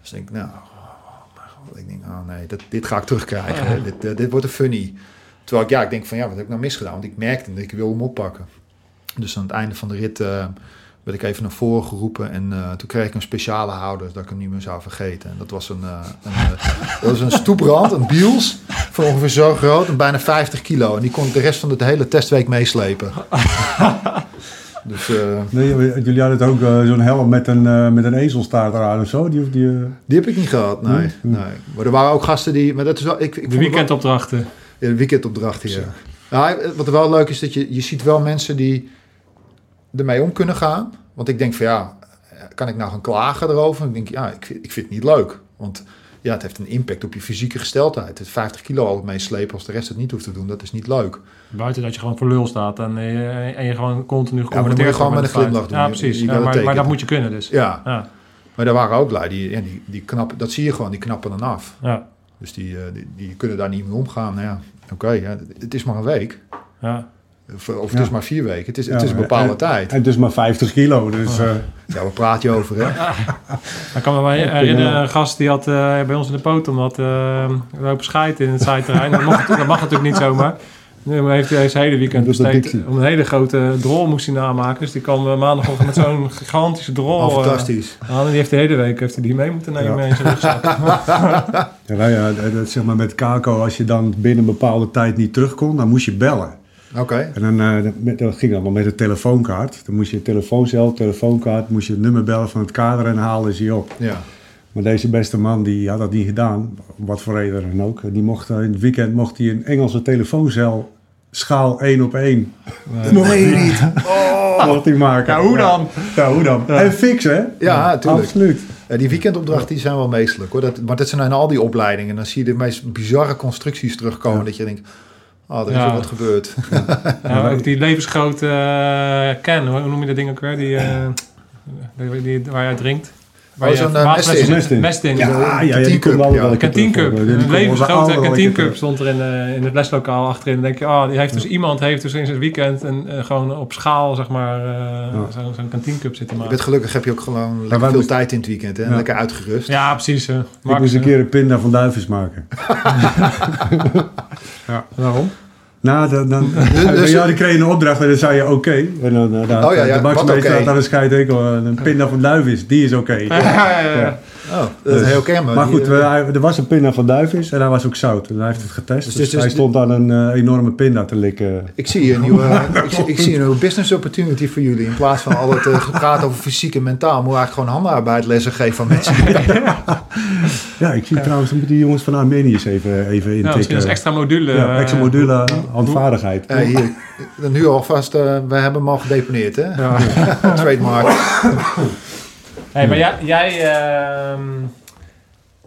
Dus ik denk, nou, oh ik denk, oh nee, dit, dit ga ik terugkrijgen. Dit, eh, dit wordt een funny. Terwijl ik, ja, ik denk van, ja, wat heb ik nou misgedaan? Want ik merkte dat ik wil hem oppakken. Dus aan het einde van de rit eh, werd ik even naar voren geroepen. En eh, toen kreeg ik een speciale houder, dat ik hem niet meer zou vergeten. En dat was een, eh, een, eh, (laughs) dat was een stoeprand, een biels, van ongeveer zo groot, en bijna 50 kilo. En die kon ik de rest van de hele testweek meeslepen. (laughs) dus eh, Nee, jullie hadden het ook zo'n helm met een, met een ezelstaart eraan of zo. Die, die, die heb ik niet gehad, nee, Nee? nee. Maar er waren ook gasten die, maar dat is wel, ik, ik De wel- weekendopdrachten. Ja, de weekendopdracht hier. Ja, wat er wel leuk is, dat je, je ziet wel mensen die ermee om kunnen gaan. Want ik denk van ja, kan ik nou gaan klagen erover? Ik denk ja, ik, vind- ik vind het niet leuk. Want ja, het heeft een impact op je fysieke gesteldheid. Het 50 kilo al meeslepen als de rest het niet hoeft te doen, dat is niet leuk. Buiten dat je gewoon voor lul staat en, eh, en je gewoon continu maar dan moet je gewoon met een glimlach doen. Ja, precies. je Ja, maar, maar dat moet je kunnen dus. Ja, Ja, maar daar waren ook lui, die, ja, die, die knappen, dat zie je gewoon, die knappen dan af. ja, Dus die, eh, die, die kunnen daar niet mee omgaan. Nou ja, oké, ja, het is maar een week. ja. Of, of het Ja. is maar vier weken. Het is, het Ja, is een bepaalde en- tijd. en het is maar 50 kilo. Dus eh, Ja, waar praat je over, hè? (laughs) Ik kan me wel herinneren, een gast die had eh, bij ons in de poot omdat uh, lopen scheiden in het zijterrein. Dat, mocht- dat mag natuurlijk niet zomaar. Nu heeft hij zijn hele weekend besteed om een hele grote drol moest hij namaken. Dus die kwam maandagochtend met zo'n (laughs) gigantische drol. Oh, eh, fantastisch. aan. en die heeft de hele week heeft hij die mee moeten nemen Ja. in zijn rugzak. (laughs) ja, nou ja, dat, dat zeg maar met Kako, als je dan binnen een bepaalde tijd niet terug kon, dan moest je bellen. Oké. En dan, eh, dat, dat ging allemaal met een telefoonkaart. Dan moest je telefooncel, telefoonkaart, moest je het nummer bellen van het kader en haalden ze je op. Ja. Maar deze beste man die had dat niet gedaan, wat voor reden dan ook. Die mocht eh, in het weekend mocht hij een Engelse telefooncel schaal 1 op 1 Nee, niet. (laughs) mocht hij maken. Ja, hoe dan? Ja, hoe dan? En fixen, hè? Ja, tuurlijk. Absoluut. Ja, die weekendopdrachten die zijn wel meestelijk hoor. Dat, maar dat zijn al die opleidingen. Dan zie je de meest bizarre constructies terugkomen. Dat je denkt, oh, er is Ja. wat gebeurd. (laughs) Ja, ook die levensgrote eh can, hoe noem je dat ding ook weer? Die, eh, die, die- waar je uit drinkt. Waar Oh, je zo'n, eh, water mest in. mest in. Mest in. Ja, ja, ja, die Kantine komt wel cup, ja. een levensgrote allemaal wel Kantine een keer Cup stond er in, eh, in het leslokaal achterin. Dan denk je, oh, die heeft dus, iemand heeft dus in zijn weekend een, gewoon op schaal, zeg maar, eh, Ja. zo'n zo'n Kantine Cup zitten Je maken. bent gelukkig heb je ook gewoon lekker veel tijd in het weekend. Hè? Ja. Lekker uitgerust. Ja, precies. Ik moest een keer een pinda van duifjes maken. (laughs) Waarom? Nou, dan, dan, (laughs) dus- ja, die kreeg een opdracht en dan zei je oké. En dan, uh, Oh ja, ja, de bakmeester oké? had aan de scheidhekel. Een pinda van duifjes, die is oké. Ja, ja, ja. Oh, dat is heel kenbaar. Maar goed, eh, we- er was een pinda van duifjes en hij was ook zout. En hij heeft het getest. Dus Dus, is- hij stond aan een eh, enorme pinda te likken. ik zie hier een nieuwe, (laughs) ik, zie, ik zie een nieuwe business opportunity voor jullie. In plaats van al het uh, gepraat over fysiek en mentaal, moet je eigenlijk gewoon handenarbeid lessen geven aan mensen. (laughs) Ja, ik zie trouwens, moeten die jongens van Armeniërs even, even Ja, misschien als extra module. ja, eh, extra module handvaardigheid. Eh, hier, nu alvast, eh we hebben hem al gedeponeerd, hè? Ja. (laughs) Trademark. Hey, maar jij, jij, ehm,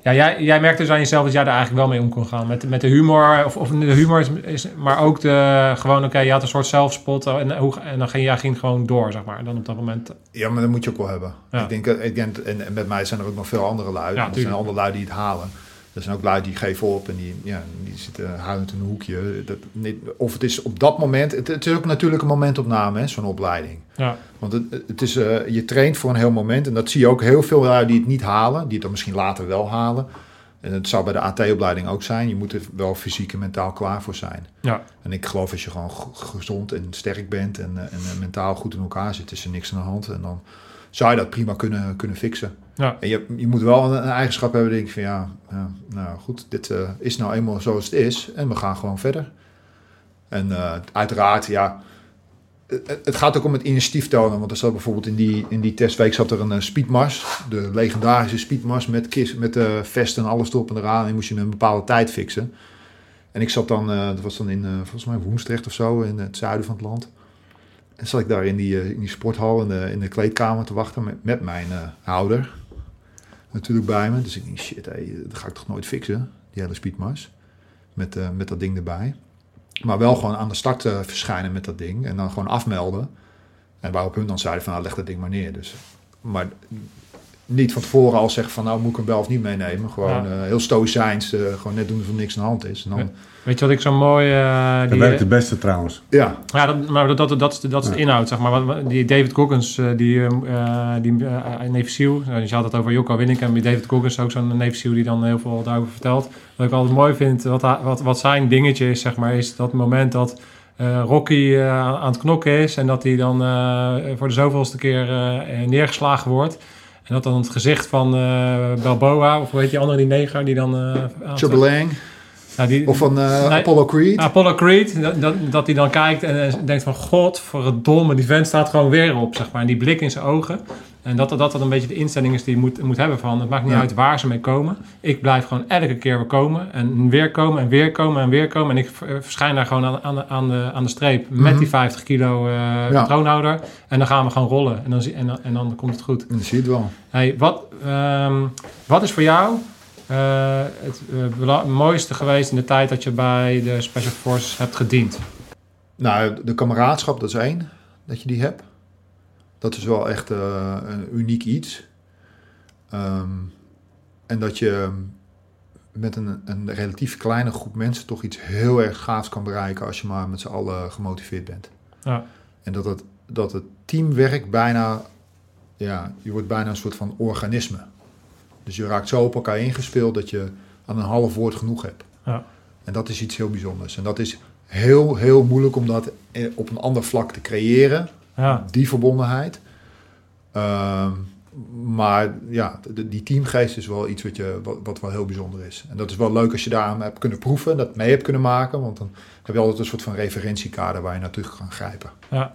ja, jij, jij merkte dus aan jezelf dat jij daar eigenlijk wel mee om kon gaan. Met, met de humor, of, of de humor is, is maar ook de, gewoon, oké, je had een soort zelfspot en, hoe, en dan ging jij ging gewoon door, zeg maar. Dan op dat moment. Ja, maar dat moet je ook wel hebben. Ja. Ik denk, ik denk en, en met mij zijn er ook nog veel andere lui. Ja, er zijn andere lui die het halen. Er zijn ook lui die geven op en die, ja, die zitten huilend in een hoekje. Dat, niet, of het is op dat moment... Het, het is ook natuurlijk een momentopname, hè, zo'n opleiding. Ja, Want het, het is, eh, je traint voor een heel moment. En dat zie je ook heel veel lui die het niet halen. Die het dan misschien later wel halen. En het zou bij de AT-opleiding ook zijn. Je moet er wel fysiek en mentaal klaar voor zijn. ja, En ik geloof als je gewoon gezond en sterk bent en, eh, en eh, mentaal goed in elkaar zit, is er niks aan de hand. En dan zou je dat prima kunnen, kunnen fixen. Ja. Je, je moet wel een, een eigenschap hebben, denk ik, van ja, ja nou goed, dit eh, is nou eenmaal zoals het is en we gaan gewoon verder. En eh, uiteraard, ja, het, gaat ook om het initiatief tonen. Want er zat bijvoorbeeld in die, in die testweek zat er een eh, speedmars. De legendarische speedmars met, kist, met de vest en alles erop en eraan. En moest je een bepaalde tijd fixen. En ik zat dan, dat was dan in, volgens mij Woensdrecht of zo, in het zuiden van het land. En zat ik daar in die, in die sporthal in de, in de kleedkamer te wachten met, met mijn eh, houder. Natuurlijk bij me. Dus ik denk, shit, hé, dat ga ik toch nooit fixen, die hele speedmars. Met, eh, met dat ding erbij. Maar wel gewoon aan de start eh, verschijnen met dat ding. En dan gewoon afmelden. En waarop hun dan zeiden van, nou, leg dat ding maar neer. Dus, maar niet van tevoren al zeggen van, nou, moet ik hem wel of niet meenemen. Gewoon Ja. eh, heel stoïcijns, gewoon net doen er niks aan de hand is. En dan, Ja. Weet je wat ik zo mooi... eh, Dat die, werkt het beste trouwens. ja, Ja, dat, maar dat, dat, dat, is de- dat is de inhoud, zeg maar. Wat- Die David Goggins, eh, die, eh, eh, die uh, Navy SEAL, nou, je had het over Jocko Winnik en David Goggins, ook zo'n SEAL die dan heel veel daarover vertelt. Wat ik altijd mooi vind, wat, wat, wat zijn dingetje is, zeg maar, is dat moment dat eh, Rocky eh, aan het knokken is en dat hij dan eh, voor de zoveelste keer eh, eh, neergeslagen wordt. En dat dan het gezicht van eh, Balboa, of hoe heet die andere, die neger, die dan... eh aan- Chubalang. Nou, die, Of van eh, Nee. Apollo Creed. Apollo Creed, dat, dat, hij dan kijkt en eh, denkt van... God, verdomme, die vent staat gewoon weer op, zeg maar. En die blik in zijn ogen. En dat dat, dat een beetje de instelling is die je moet, moet hebben van... Het maakt niet Ja. uit waar ze mee komen. Ik blijf gewoon elke keer weer komen. En weer komen en weer komen en weer komen. En ik ver- verschijn daar gewoon aan, aan, de, aan, de, aan de streep. Met Mhm. die 50 kilo eh patroonhouder. En dan gaan we gewoon rollen. En dan, en, dan- en dan komt het goed. En dat zie je het wel. Hey, wat, ehm, wat is voor jou eh, het eh, bela- mooiste geweest in de tijd dat je bij de Special Forces hebt gediend? Nou, de kameraadschap, dat is één, dat je die hebt. Dat is wel echt eh, een uniek iets. Ehm, en dat je met een, een relatief kleine groep mensen toch iets heel erg gaafs kan bereiken als je maar met z'n allen gemotiveerd bent. Ja. En dat het, dat het teamwerk bijna, ja, je wordt bijna een soort van organisme. Dus je raakt zo op elkaar ingespeeld dat je aan een half woord genoeg hebt. Ja. En dat is iets heel bijzonders. En dat is heel, heel moeilijk om dat eh, op een ander vlak te creëren, Ja, die verbondenheid. Ehm, maar ja, de- die teamgeest is wel iets wat, je, wat, wat wel heel bijzonder is. En dat is wel leuk als je daar aan hebt kunnen proeven, dat mee hebt kunnen maken. Want dan heb je altijd een soort van referentiekader waar je naartoe kan grijpen. ja.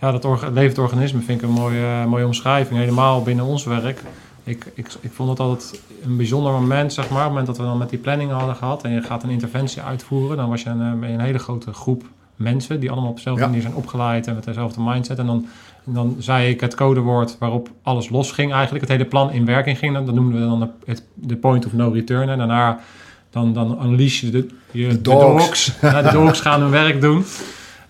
ja dat levend organisme vind ik een mooie, mooie omschrijving. Helemaal binnen ons werk. Ik, ik, ik vond het altijd een bijzonder moment, zeg maar. Op het moment dat we dan met die planning hadden gehad en je gaat een interventie uitvoeren, dan was je een, eh, een hele grote groep mensen die allemaal op dezelfde Ja. manier zijn opgeleid en met dezelfde mindset. En dan, dan zei ik het codewoord waarop alles losging eigenlijk, het hele plan in werking ging. Dat noemden we dan de, het, de point of no return. En daarna dan, dan unleash je de, je, De de dogs. dogs. Ja, de dogs (laughs) gaan hun werk doen.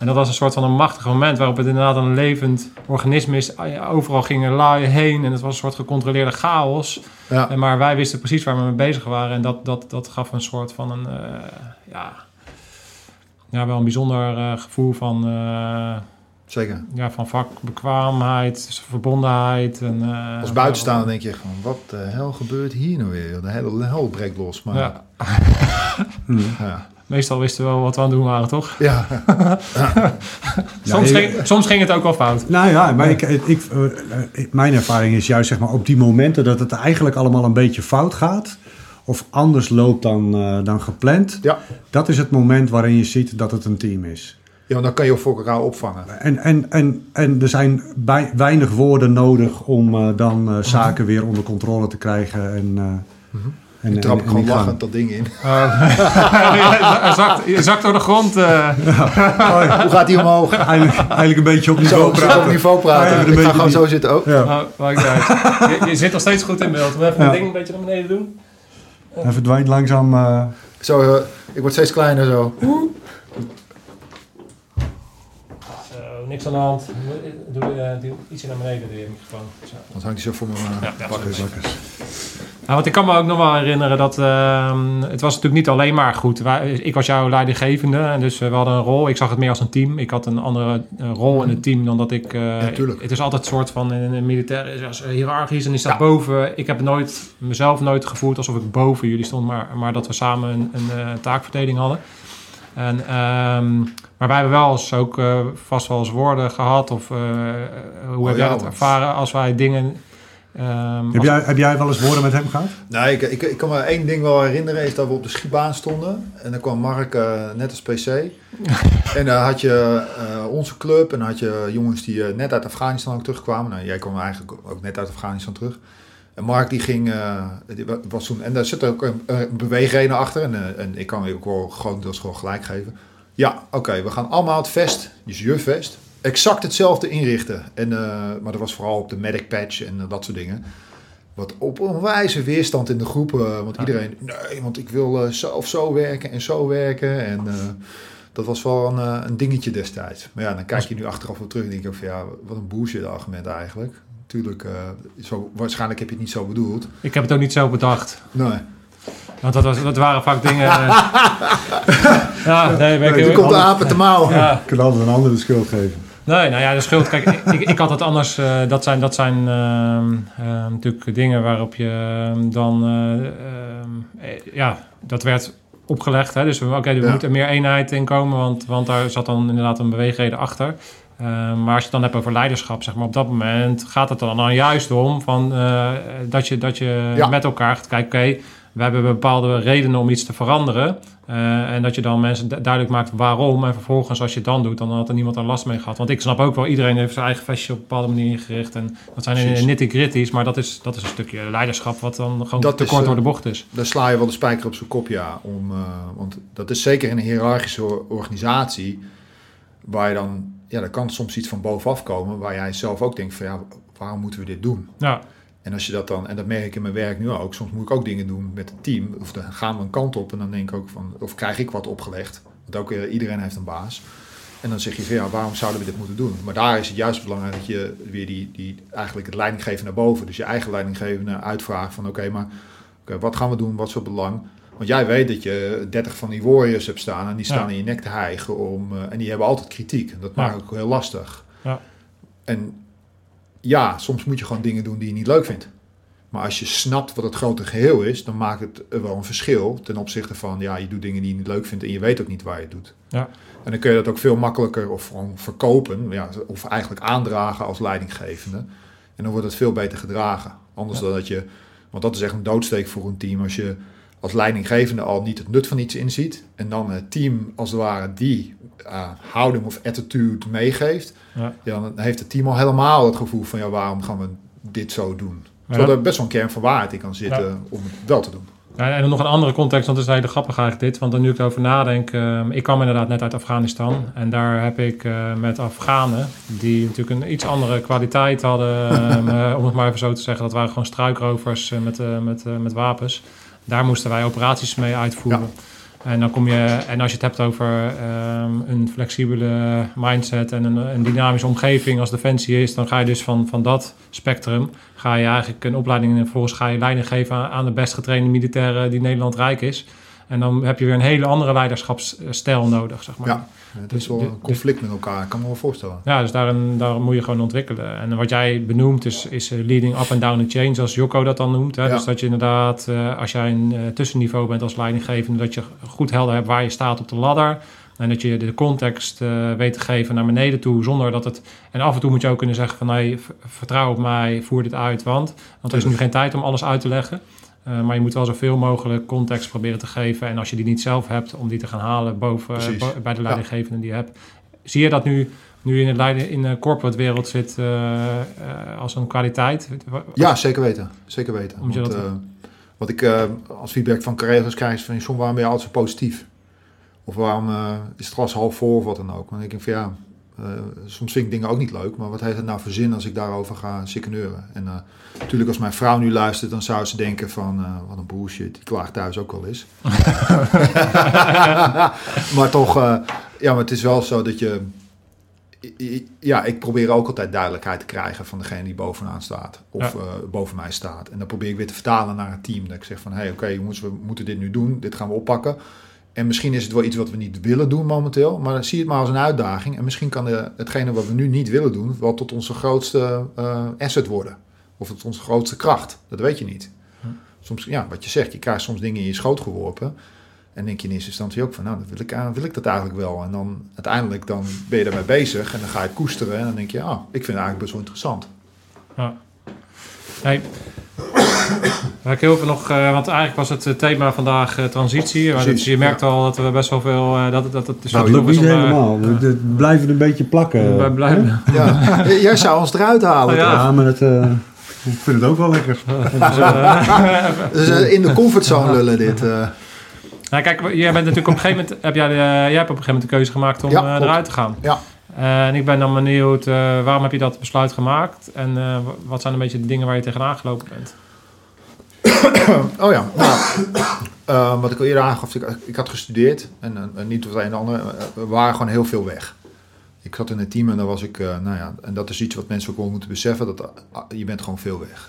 En dat was een soort van een machtig moment waarop het inderdaad een levend organisme is. Overal gingen laaien heen en het was een soort gecontroleerde chaos. Ja, En maar wij wisten precies waar we mee bezig waren. En dat, dat, dat gaf een soort van een, eh, ja, ja, wel een bijzonder eh, gevoel van, eh, zeker. ja, van vakbekwaamheid, verbondenheid. En, eh, Als buitenstaander denk je gewoon, wat de hel gebeurt hier nou weer? De hele hel breekt los. Maar Ja. (laughs) Ja. Meestal wisten we wel wat we aan het doen waren, toch? Ja, (laughs) Soms, ging, soms ging het ook wel fout. Nou ja, maar ik, ik, eh, eh, mijn ervaring is juist zeg maar, op die momenten dat het eigenlijk allemaal een beetje fout gaat. Of anders loopt dan, eh, dan gepland. Ja. Dat is het moment waarin je ziet dat het een team is. ja, want dan kan je voor elkaar opvangen. En, en, en, en er zijn bij, weinig woorden nodig om eh, dan eh, zaken weer onder controle te krijgen. En, eh en, en- trap en gewoon lachend dat ding in. (laughs) Hij zakt, je zakt door de grond. eh. Hoe gaat die omhoog? Eigenlijk, eigenlijk een beetje op niveau zo op praten. niveau Ja, praten. een ik ga gewoon die- zo zitten ook. Ja. Nou, maakt uit. Je, je zit nog steeds goed in beeld. We even Ja. het ding een beetje naar beneden doen. Hij verdwijnt langzaam. eh, Zo, eh, ik word steeds kleiner zo. Zo, niks aan de hand. Doe, eh, doe ietsje naar beneden, je microfoon. Zo. Dan hangt hij zo voor mijn uh, Ja, ja, bakkers. Nou, want ik kan me ook nog wel herinneren dat ehm, het was natuurlijk niet alleen maar goed. Wij, ik was jouw leidinggevende en dus eh, we hadden een rol. Ik zag het meer als een team. Ik had een andere eh, rol in het team dan dat ik... eh, het is altijd een soort van in een militair is hiërarchisch en is dat Ja. boven. Ik heb nooit mezelf nooit gevoeld alsof ik boven jullie stond, maar, maar dat we samen een, een taakverdeling hadden. En, ehm, maar wij hebben wel eens ook vast wel eens woorden gehad of hoe Oh, heb jij ja, dat ervaren als wij dingen Ehm, Heb als- jij, heb jij wel eens woorden met hem gehad? Nee, ik, ik, ik kan me één ding wel herinneren, is dat we op de schietbaan stonden. En dan kwam Mark eh, net als PC. (laughs) en dan had je eh, onze club en dan had je jongens die eh, net uit Afghanistan ook terugkwamen. Nou, jij kwam eigenlijk ook net uit Afghanistan terug. En Mark die ging, eh, die was toen, en daar zit ook een, een beweegreden achter. En, eh, en ik kan je ook wel grotendeels gewoon gelijk geven. Ja, oké, we gaan allemaal het vest, dus je vest, exact hetzelfde inrichten. En, eh, maar dat was vooral op de medic patch en eh, dat soort dingen. Wat op een wijze weerstand in de groep. eh, want iedereen, nee, want ik wil eh, zo of zo werken en zo werken. En eh, dat was wel een, een dingetje destijds. Maar ja, dan kijk je nu achteraf wel terug en denk je van ja, wat een bullshit argument eigenlijk. Tuurlijk, eh, zo, waarschijnlijk heb je het niet zo bedoeld. Ik heb het ook niet zo bedacht. Nee, Want dat, was, dat waren vaak dingen... (laughs) ja, nee, ben ik nee die komt de apen te mouwen. Ja, Ik kan altijd een ander de schuld geven. Nee, nou ja, de schuld. Kijk, ik, ik had het anders. eh, dat zijn, dat zijn ehm, ehm, natuurlijk dingen waarop je ehm, dan. eh, eh, ja, dat werd opgelegd. Hè? Dus we- oké, er Ja. moet er meer eenheid in komen, want, want daar zat dan inderdaad een beweegreden achter. Maar als je het dan hebt over leiderschap, zeg maar, op dat moment gaat het dan, dan juist om van, dat je, dat je Ja. met elkaar gaat kijken, oké, we hebben bepaalde redenen om iets te veranderen. Eh, en dat je dan mensen du- duidelijk maakt waarom. En vervolgens, als je het dan doet, dan had er niemand er last mee gehad. Want ik snap ook wel, iedereen heeft zijn eigen vestje op een bepaalde manier ingericht. En dat zijn Precies. nitty-gritty's, maar dat is, dat is een stukje leiderschap wat dan gewoon Dat te is, kort eh, door de bocht is. Daar sla je wel de spijker op zijn kop, ja. Om, eh, want dat is zeker in een hiërarchische or- organisatie. Waar je dan, ja, daar kan soms iets van bovenaf komen. Waar jij zelf ook denkt van, ja, waarom moeten we dit doen? Ja, En als je dat dan, en dat merk ik in mijn werk nu ook. Soms moet ik ook dingen doen met het team. Of dan gaan we een kant op en dan denk ik ook van, of krijg ik wat opgelegd. Want ook eh, iedereen heeft een baas. En dan zeg je van, ja, waarom zouden we dit moeten doen? Maar daar is het juist belangrijk dat je weer die, die eigenlijk het leidinggeven naar boven. Dus je eigen leidinggevende uitvraagt van, oké, maar wat gaan we doen? Wat is het belang? Want jij weet dat je 30 van die warriors hebt staan en die staan Ja. in je nek te hijgen. Om, eh, en die hebben altijd kritiek. Dat Ja. maakt ook heel lastig. Ja. En ja, soms moet je gewoon dingen doen die je niet leuk vindt. Maar als je snapt wat het grote geheel is, dan maakt het wel een verschil ten opzichte van, ja, je doet dingen die je niet leuk vindt en je weet ook niet waar je het doet. Ja. En dan kun je dat ook veel makkelijker of gewoon verkopen, ja, of eigenlijk aandragen als leidinggevende. En dan wordt het veel beter gedragen. Anders Ja. dan dat je, want dat is echt een doodsteek voor een team, als je als leidinggevende al niet het nut van iets inziet en dan het team als het ware die eh, houding of attitude meegeeft, ja. ja, dan heeft het team al helemaal het gevoel van ja, waarom gaan we dit zo doen? Terwijl Ja. er best wel een kern van waarheid in kan zitten Ja. om het wel te doen. Ja, en dan nog een andere context, want het is hele grappig eigenlijk dit. Want dan nu ik erover nadenk, ehm, ik kwam inderdaad net uit Afghanistan. En daar heb ik eh, met Afghanen, die natuurlijk een iets andere kwaliteit hadden, ehm, (laughs) eh, om het maar even zo te zeggen. Dat waren gewoon struikrovers met, met, met wapens. Daar moesten wij operaties mee uitvoeren. En, dan kom je, en als je het hebt over ehm, een flexibele mindset en een, een dynamische omgeving als defensie is, dan ga je dus van, van dat spectrum, ga je eigenlijk een opleiding en vervolgens ga je leiding geven aan, aan de best getrainde militairen die Nederland rijk is. En dan heb je weer een hele andere leiderschapsstijl nodig, zeg maar. Ja. Het Dus- is wel een conflict met elkaar, ik kan me wel voorstellen. Ja, dus daarin, daar moet je gewoon ontwikkelen. En wat jij benoemt is, is eh, leading up and down the chain, zoals Jocko dat dan noemt. Hè? Ja. Dus dat je inderdaad, eh, als jij een eh, tussenniveau bent als leidinggevende, dat je goed helder hebt waar je staat op de ladder. En dat je de context weet te geven naar beneden toe, zonder dat het... En af en toe moet je ook kunnen zeggen van, v- vertrouw op mij, voer dit uit, want... Want er is nu geen tijd om alles uit te leggen. Eh, maar je moet wel zoveel mogelijk context proberen te geven. En als je die niet zelf hebt, om die te gaan halen boven, bo- bij de leidinggevende die je hebt. Zie je dat nu, nu in, het leiden, in de corporate wereld zit eh, eh, als een kwaliteit? Ja, zeker weten. Zeker weten. Want, dat- eh, wat ik eh, als feedback van collega's krijg is van, John, waarom ben je altijd zo positief? Of waarom eh, is het glas half vol of wat dan ook? Denk ik van ja, eh, soms vind ik dingen ook niet leuk, maar wat heeft het nou voor zin als ik daarover ga sikkeneuren? En eh, natuurlijk als mijn vrouw nu luistert, dan zou ze denken van, eh, wat een bullshit, die klaagt thuis ook wel eens. (laughs) (laughs) maar toch, eh, ja, maar het is wel zo dat je, ja, ik probeer ook altijd duidelijkheid te krijgen van degene die bovenaan staat. Of Ja. eh, boven mij staat. En dan probeer ik weer te vertalen naar het team. Dat ik zeg van, hé, hey, oké jongens, we moeten dit nu doen. Dit gaan we oppakken. En misschien is het wel iets wat we niet willen doen momenteel. Maar dan zie het maar als een uitdaging. En misschien kan de, hetgene wat we nu niet willen doen... wel tot onze grootste eh, asset worden. Of tot onze grootste kracht. Dat weet je niet. Hm. Soms, ja, wat je zegt, je krijgt soms dingen in je schoot geworpen... En denk je in eerste instantie ook van, nou, dat wil ik, wil ik dat eigenlijk wel. En dan uiteindelijk dan ben je ermee bezig en dan ga je koesteren. En dan denk je, ah, ik vind het eigenlijk best wel interessant. Ja. Hey. Ik heel veel nog, eh, want eigenlijk was het eh, thema vandaag eh, transitie. Maar je merkt al dat we best wel veel, eh, dat, dat het dus Dat is niet om, helemaal. We- Het blijven een beetje plakken. blijven. Ja. (laughs) Jij zou ons eruit halen. Ja. maar het, eh, ik vind het ook wel lekker. (laughs) Dus, (laughs) in de comfortzone lullen dit. eh. nou, kijk, jij bent natuurlijk op een gegeven moment, heb jij, de, jij hebt op een gegeven moment de keuze gemaakt om eh, eruit te gaan. Ja. Eh, en ik ben dan benieuwd, eh, waarom heb je dat besluit gemaakt? En eh, wat zijn een beetje de dingen waar je tegenaan gelopen bent? (coughs) Oh ja, nou, (coughs) wat ik al eerder aangaf, ik, ik had gestudeerd en, en niet wat een en ander, we waren gewoon heel veel weg. Ik zat in een team en daar was ik, nou ja, en dat is iets wat mensen ook wel moeten beseffen, dat eh, je bent gewoon veel weg.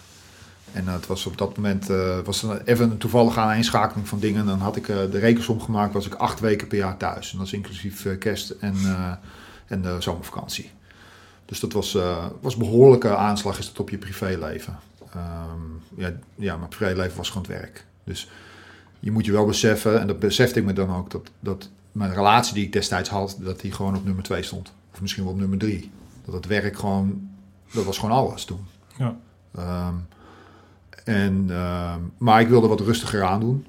En het was op dat moment, was er even een toevallige aaneenschakeling van dingen. En dan had ik de rekensom gemaakt, was ik acht weken per jaar thuis. En dat is inclusief kerst en, en de zomervakantie. Dus dat was, eh was behoorlijke aanslag is dat op je privéleven. Ehm, ja, ja, mijn privéleven was gewoon het werk. Dus je moet je wel beseffen, en dat besefte ik me dan ook, dat, dat mijn relatie die ik destijds had, dat die gewoon op nummer twee stond. Of misschien wel op nummer drie. Dat het werk gewoon, dat was gewoon alles toen. Ja. Ehm, en, ehm, maar ik wilde wat rustiger aan doen.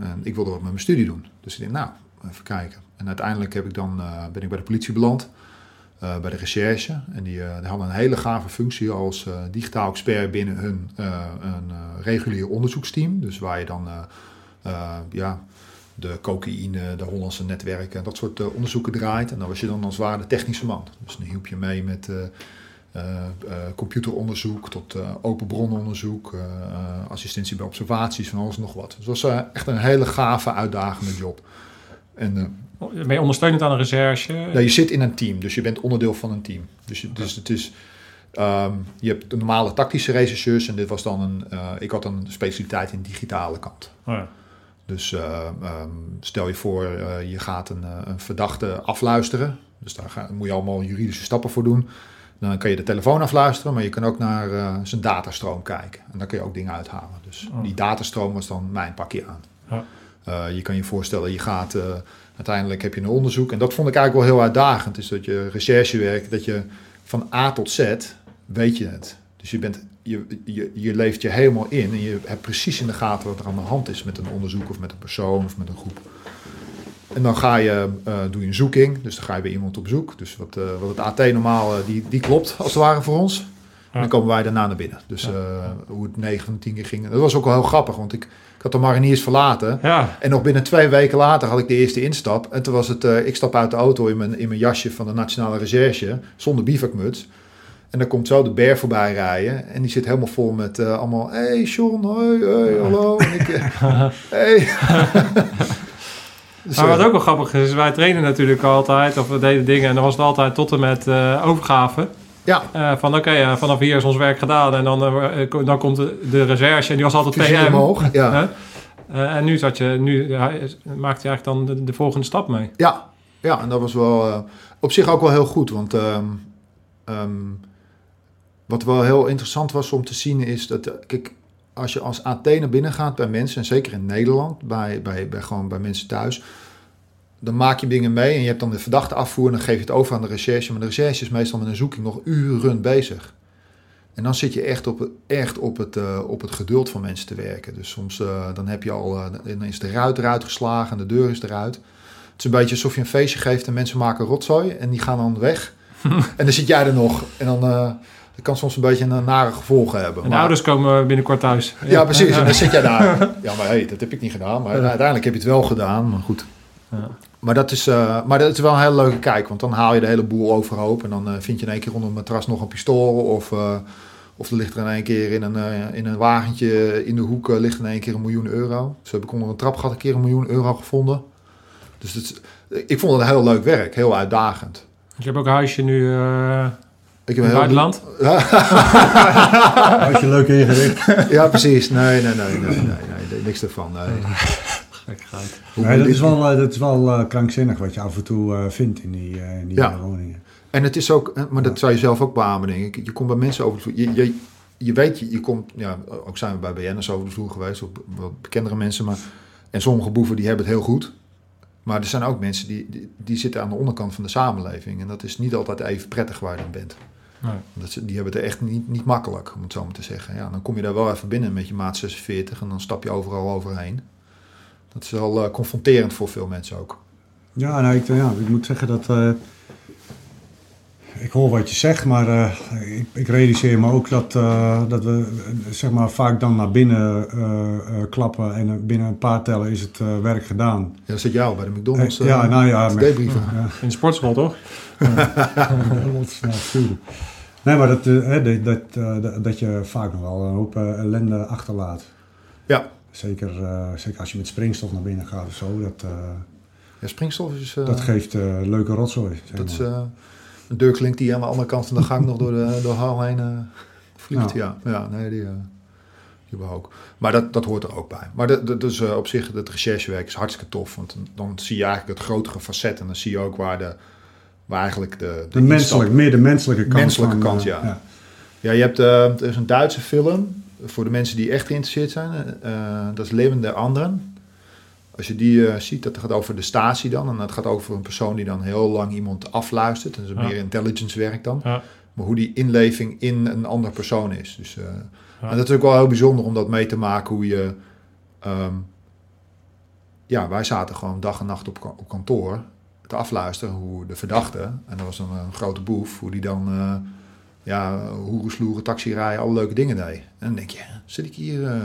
En ik wilde wat met mijn studie doen. Dus ik dacht, nou, even kijken. En uiteindelijk heb ik dan, eh, ben ik bij de politie beland. eh, bij de recherche. En die, eh, die hadden een hele gave functie als digitaal expert binnen hun een regulier onderzoeksteam. Dus waar je dan ja, de cocaïne, de Hollandse netwerken, dat soort onderzoeken draait. En dan was je dan als ware technische man. Dus dan hielp je mee met computeronderzoek tot eh, open bronnenonderzoek, eh, assistentie bij observaties, van alles en nog wat. Dus het was echt een hele gave, uitdagende job. En Ben je ondersteunend aan een recherche? ja, je zit in een team, dus je bent onderdeel van een team. Dus, je, dus het is, ehm, je hebt de normale tactische rechercheurs en dit was dan een, eh, ik had een specialiteit in digitale kant. Oh ja. Dus eh, ehm, stel je voor, eh, je gaat een, eh, een verdachte afluisteren. Dus daar ga, moet je allemaal juridische stappen voor doen. Dan kan je de telefoon afluisteren, maar je kan ook naar zijn datastroom kijken. En daar kun je ook dingen uithalen. Dus Oh. die datastroom was dan mijn pakje aan. Ja. Je kan je voorstellen, je gaat, uiteindelijk heb je een onderzoek. En dat vond ik eigenlijk wel heel uitdagend. Is dat je recherchewerk, dat je van A tot Z weet je het. Dus je, bent, je, je, je leeft je helemaal in en je hebt precies in de gaten wat er aan de hand is met een onderzoek of met een persoon of met een groep. En dan ga je, eh, doe je een zoeking, dus dan ga je bij iemand op zoek. Dus wat, eh, wat het AT normaal, eh, die, die klopt als het ware voor ons. En dan komen wij daarna naar binnen. Dus hoe het 9 van de 10 keer ging. Dat was ook wel heel grappig, want ik had de mariniers verlaten. Ja, En nog binnen twee weken later had ik de eerste instap. En toen was het, eh, ik stap uit de auto in mijn, in mijn jasje van de Nationale Recherche, zonder bivakmuts. En dan komt zo de bear voorbij rijden. En die zit helemaal vol met eh, allemaal, hey John, hoi, hey, hallo. En ik, eh, (laughs) hey. (laughs) Maar wat ook wel grappig is, wij trainen natuurlijk altijd, of we deden dingen, en dan was het altijd tot en met eh, overgave. Ja, Eh, van oké, ja, vanaf hier is ons werk gedaan en dan, eh, dan komt de, de recherche en die was altijd PM. omhoog. Ja. Eh, en nu, zat je, nu maakt je eigenlijk dan de, de volgende stap mee. Ja, ja, en dat was wel eh, op zich ook wel heel goed. Want ehm, ehm, wat wel heel interessant was om te zien is dat, eh, kijk, als je als AT naar binnen gaat bij mensen, en zeker in Nederland, bij, bij, bij, gewoon bij mensen thuis, dan maak je dingen mee en je hebt dan de verdachte afvoer en dan geef je het over aan de recherche. Maar de recherche is meestal met een zoeking nog uren bezig. En dan zit je echt op, het- echt op, het, eh, op het geduld van mensen te werken. Dus soms eh, dan heb je al, eh, dan is de ruit eruit geslagen en de deur is eruit. Het is een beetje alsof je een feestje geeft en mensen maken rotzooi en die gaan dan weg. (laughs) en dan zit jij er nog. En dan dat kan soms een beetje een nare gevolgen hebben. En Maar- ouders komen binnenkort thuis. ja, precies. En dan (laughs) zit jij daar. Ja, maar hey, dat heb ik niet gedaan. Maar uiteindelijk heb je het wel gedaan. Maar goed. Ja. Maar dat, is, eh, maar dat is wel een hele leuke kijk. Want dan haal je de hele boel overhoop. En dan eh, vind je in één keer onder een matras nog een pistool. Of, eh, of er ligt er in één keer in een, eh, in een wagentje in de hoek ligt in één keer een miljoen euro. Dus heb ik onder een trapgat een keer een miljoen euro gevonden. Dus het, is- ik vond het een heel leuk werk. Heel uitdagend. Je hebt ook een huisje nu eh Ik in heb het een heel buitenland. (laughs) Als je leuk ingericht. Ja, precies. Nee, nee, nee, nee, nee, nee, niks ervan. Nee. Gekkigheid. Nee, dat is wel, eh, dat is wel eh, krankzinnig wat je af en toe eh, vindt in die, eh, in die Ja. eh, woningen. En het is ook, maar dat zou je zelf ook beamen, denk ik. Je komt bij mensen over de vloer. Je, je, je weet, je, je komt, ja, ook zijn we bij BN'ers over de vloer geweest, of wat bekendere mensen, maar, en sommige boeven die hebben het heel goed. Maar er zijn ook mensen die, die, die zitten aan de onderkant van de samenleving. En dat is niet altijd even prettig waar je dan bent. Nee. Dat ze, die hebben het echt niet, niet makkelijk, om het zo maar te zeggen. Ja, dan kom je daar wel even binnen met je maat 46 en dan stap je overal overheen. Dat is wel eh, confronterend voor veel mensen ook. Ja, nou, ik, ja, ik moet zeggen dat. eh, ik hoor wat je zegt, maar eh, ik, ik realiseer me ook dat, eh, dat we zeg maar, vaak dan naar binnen eh, eh, klappen en binnen een paar tellen is het eh, werk gedaan. Ja, dat zit jou bij de McDonald's. Ja, nou ja, met- ja. In de sportschool, toch? (laughs) Nee, maar dat, hè, dat, dat, dat- je vaak nog wel een hoop ellende achterlaat. Ja. Zeker, eh, zeker als je met springstof naar binnen gaat of zo. Dat, eh, Ja, springstof is, eh, dat geeft leuke rotzooi. zeg dat is maar. een deurklink die aan de andere kant van de gang nog door de, (laughs) door hal heen vliegt. Ja. Ja. nee, die, die hebben we ook. Maar dat, dat hoort er ook bij. Maar dat, eh, op zich, het recherchewerk is hartstikke tof. Want dan, dan zie je eigenlijk het grotere facet. En dan zie je ook waar, de, waar eigenlijk de... de menselijk, meer de menselijke kant. Menselijke van, kant, ja. Ja, je hebt, eh, er is een Duitse film, voor de mensen die echt geïnteresseerd zijn. eh, dat is Leven der Anderen. Als je die eh, ziet, dat gaat over de statie dan. En dat gaat over een persoon die dan heel lang iemand afluistert. En dat is Ja. meer intelligence werk dan. Ja. Maar hoe die inleving in een andere persoon is. Dus, eh, Ja. En dat is ook wel heel bijzonder om dat mee te maken. Hoe je... ehm, ja, wij zaten gewoon dag en nacht op, op kantoor te afluisteren hoe de verdachte, en dat was dan een grote boef, hoe die dan eh ja, hoeren, sloeren, taxi rijden, alle leuke dingen deed. En dan denk je, zit ik hier eh,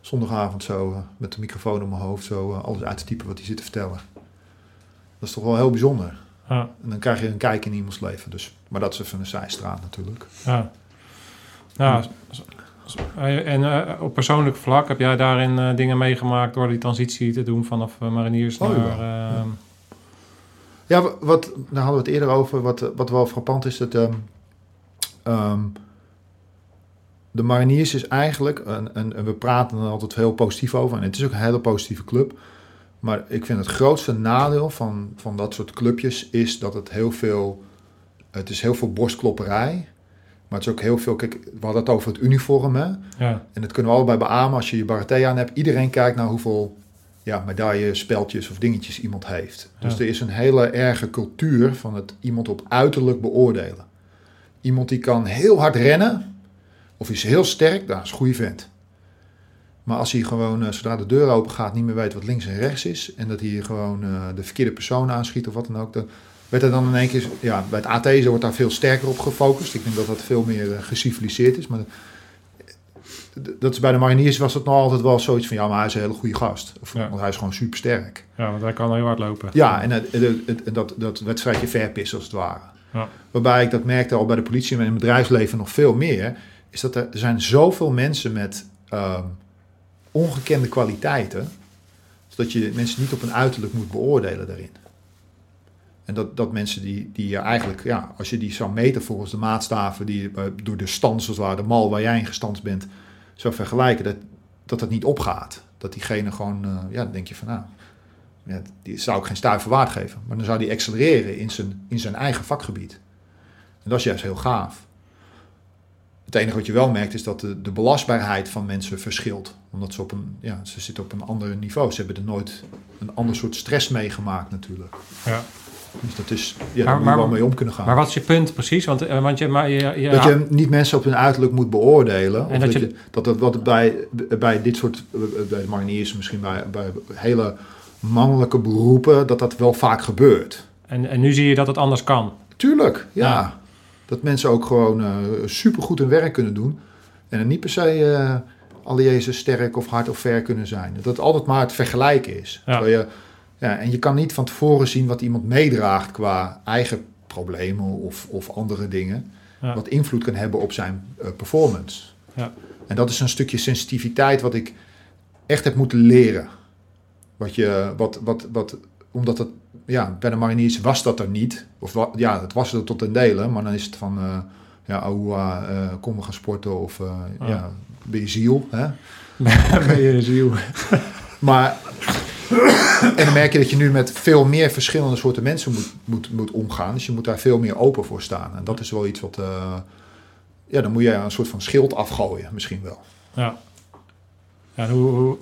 zondagavond zo eh, met de microfoon op mijn hoofd zo eh, alles uit te typen wat hij zit te vertellen. Dat is toch wel heel bijzonder. Ja. En dan krijg je een kijk in iemands leven. Dus, maar dat is even een zijstraat natuurlijk. Ja. En op persoonlijk vlak heb jij daarin dingen meegemaakt door die transitie te doen vanaf mariniers Oh, naar... ja. ehm, Ja, wa- wat, daar hadden we het eerder over. Wat, wat wel frappant is, dat ehm, ehm, de Mariniers is eigenlijk, en, en, en we praten er altijd heel positief over, en het is ook een hele positieve club. Maar ik vind het grootste nadeel van, van dat soort clubjes is dat het heel veel, het is heel veel borstklopperij. Maar het is ook heel veel, kijk, we hadden het over het uniform, hè. ja, En dat kunnen we allebei beamen als je je baraté aan hebt. Iedereen kijkt naar hoeveel ja, medailles, speltjes of dingetjes iemand heeft. Dus Ja. er is een hele erge cultuur van het iemand op uiterlijk beoordelen. Iemand die kan heel hard rennen of is heel sterk, dat is een goede vent. Maar als hij gewoon, eh, zodra de deur open gaat, niet meer weet wat links en rechts is... en dat hij gewoon eh, de verkeerde persoon aanschiet of wat dan ook... dan werd er dan in één keer... Ja, bij het AT wordt daar veel sterker op gefocust. Ik denk dat dat veel meer eh, geciviliseerd is. Maar dat is bij de mariniers was het nog altijd wel zoiets van... ja, maar hij is een hele goede gast. Of, Ja. Want hij is gewoon super sterk. ja, want hij kan heel hard lopen. Ja, en het, het, het- het- dat, dat wedstrijdje verpissen als het ware. Waarbij ik dat merkte al bij de politie en in het bedrijfsleven nog veel meer... is dat er, zijn zoveel mensen met ehm, ongekende kwaliteiten... dat je mensen niet op een uiterlijk moet beoordelen daarin. En dat, dat mensen die, die eigenlijk, ja, als je die zou meten volgens de maatstaven... die bij- door de stand, ware, de mal waar jij in gestand bent... zou vergelijken, dat dat, dat niet opgaat. Dat diegene gewoon, eh, ja, denk je van... nou, ja, die zou ik geen stuiver waard geven. Maar dan zou die accelereren in zijn, in zijn eigen vakgebied. En dat is juist heel gaaf. Het enige wat je wel merkt is dat de, de belastbaarheid van mensen verschilt. Omdat ze op een, ja, ze zitten op een ander niveau. Ze hebben er nooit een ander soort stress meegemaakt natuurlijk. Ja. Dus dat is, ja, daar Maar- moet je wel mee om kunnen gaan. Maar wat is je punt precies? Want, eh, want je, maar je, je, dat je niet mensen op hun uiterlijk moet beoordelen. En dat, dat je, je- dat, dat wat bij, bij dit soort, bij de mariniers, misschien bij, bij hele mannelijke beroepen, dat dat wel vaak gebeurt. en, en nu zie je dat het anders kan. Tuurlijk, ja. Ja. Dat mensen ook gewoon uh, supergoed hun werk kunnen doen. En niet per se uh, sterk of hard of ver kunnen zijn. Dat het altijd maar het vergelijken is. Ja. Je, ja, en je kan niet van tevoren zien wat iemand meedraagt qua eigen problemen of, of andere dingen. Ja. Wat invloed kan hebben op zijn uh, performance. Ja. En dat is een stukje sensitiviteit wat ik echt heb moeten leren. Wat je, wat, wat, wat, omdat het, ja, bij de mariniers was dat er niet. Of ja, het was er tot een dele, maar dan is het van, uh, ja, Aoua, uh, kom we gaan sporten of uh, Ah. ja, ben je ziel, hè? (laughs) ben je ziel. (laughs) Maar, en dan merk je dat je nu met veel meer verschillende soorten mensen moet, moet, moet omgaan. Dus je moet daar veel meer open voor staan. En dat is wel iets wat, ja, dan moet je een soort van schild afgooien, misschien wel. Ja. Ja, hoe, hoe,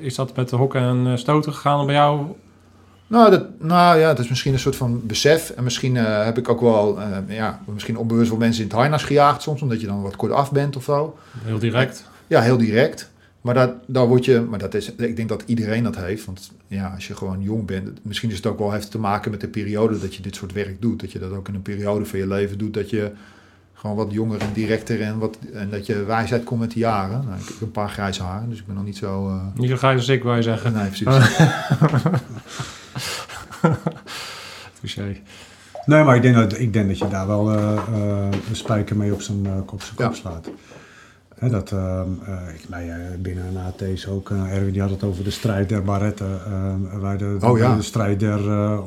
is dat met de hokken en stoten gegaan bij jou? Nou, dat, nou ja, het is misschien een soort van besef. En misschien eh, heb ik ook wel, eh, ja, misschien onbewust wel mensen in het harnas gejaagd soms, omdat je dan wat kort af bent of zo. Heel direct. Ja, heel direct. Maar dat, daar word je, maar dat is, ik denk dat iedereen dat heeft. Want ja, als je gewoon jong bent, misschien is het ook wel heeft te maken met de periode dat je dit soort werk doet. Dat je dat ook in een periode van je leven doet, dat je gewoon wat jonger en directer en, wat, en dat je wijsheid komt met de jaren. Nou, ik heb een paar grijze haren, dus ik ben nog niet zo... Uh... Niet zo grijs als ik, wou je zeggen. Nee, precies. (laughs) Touché. Nee, maar ik denk dat, ik denk dat je daar wel uh, uh, een spijker mee op zijn uh, kop, zijn kop Ja. slaat. Hè, dat, ehm, eh, ik, nou ja, binnen een AT's ook, eh, Erwin die had het over de strijd der barretten, ehm, wij de, Oh, ja. de strijd der eh, eh,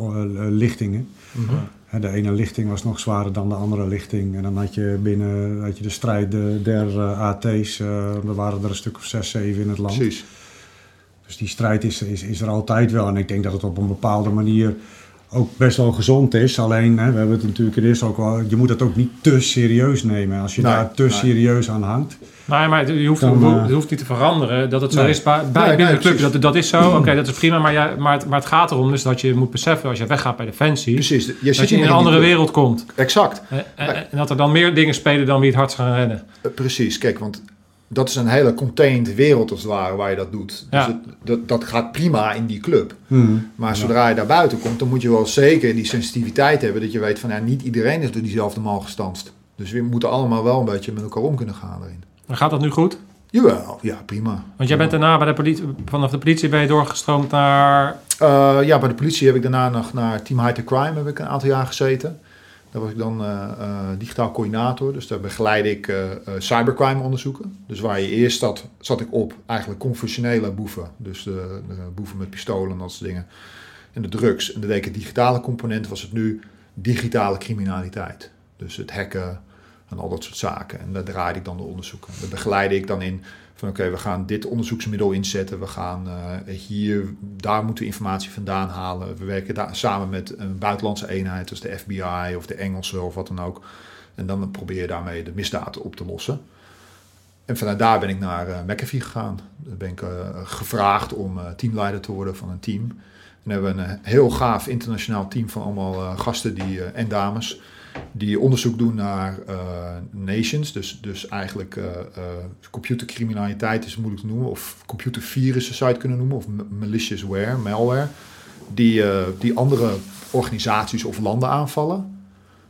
lichtingen. Hè, de ene lichting was nog zwaarder dan de andere lichting. En dan had je binnen had je de strijd de- der eh, AT's, eh, er waren er een stuk of zes, zeven in het land. Precies. Dus die strijd is, is, is er altijd wel. En ik denk dat het op een bepaalde manier ook best wel gezond is. Alleen, hè, we hebben het natuurlijk er eerst ook wel... Je moet het ook niet te serieus nemen. Als je Nee, daar te nee. serieus aan hangt... Nee, maar het, je hoeft, Dan, eh, het hoeft niet te veranderen dat het zo Nee. is bij, bij Nee, binnen nee, de club. precies. Dat, dat is zo, oké, dat is prima. Maar, jij, maar, het, maar het gaat erom dus dat je moet beseffen als je weggaat bij Defensie... Precies. Je dat zit je in een andere wereld komt. Exact. En, en- en dat er dan meer dingen spelen dan wie het hardst gaan rennen. Eh, Precies, kijk, want dat is een hele contained wereld als het ware waar je dat doet. Dus Ja. het, dat, dat gaat prima in die club. Hmm. Maar zodra je daar buiten komt, dan moet je wel zeker die sensitiviteit hebben. Dat je weet van ja, niet iedereen is door diezelfde mal gestanst. Dus we moeten allemaal wel een beetje met elkaar om kunnen gaan erin. Maar gaat dat nu goed? Jawel, ja, prima. Want jij bent daarna bij de politie, vanaf de politie ben je doorgestroomd naar... Eh, ja, bij de politie heb ik daarna nog naar Team High Tech Crime heb ik een aantal jaar gezeten. Daar was ik dan eh, eh, digitaal coördinator. Dus daar begeleide ik eh, cybercrime onderzoeken. Dus waar je eerst zat, zat ik op eigenlijk conventionele boeven. Dus de, de boeven met pistolen en dat soort dingen. En de drugs. En de deed digitale component was het nu digitale criminaliteit. Dus het hacken en al dat soort zaken. En daar draaide ik dan de onderzoeken. Daar begeleide ik dan in van oké, we gaan dit onderzoeksmiddel inzetten. We gaan eh, hier, daar moeten we informatie vandaan halen. We werken daar samen met een buitenlandse eenheid, dus de FBI of de Engelse of wat dan ook. En dan probeer je daarmee de misdaden op te lossen. En vanuit daar ben ik naar eh McAfee gegaan. Daar ben ik eh, gevraagd om teamleider te worden van een team. En hebben we een heel gaaf internationaal team van allemaal gasten die, en dames die onderzoek doen naar eh, nations. Dus, dus eigenlijk eh, eh, computercriminaliteit is moeilijk te noemen. Of computervirussen zou je het kunnen noemen. Of ma- malicious ware, malware. Die, die andere organisaties of landen aanvallen.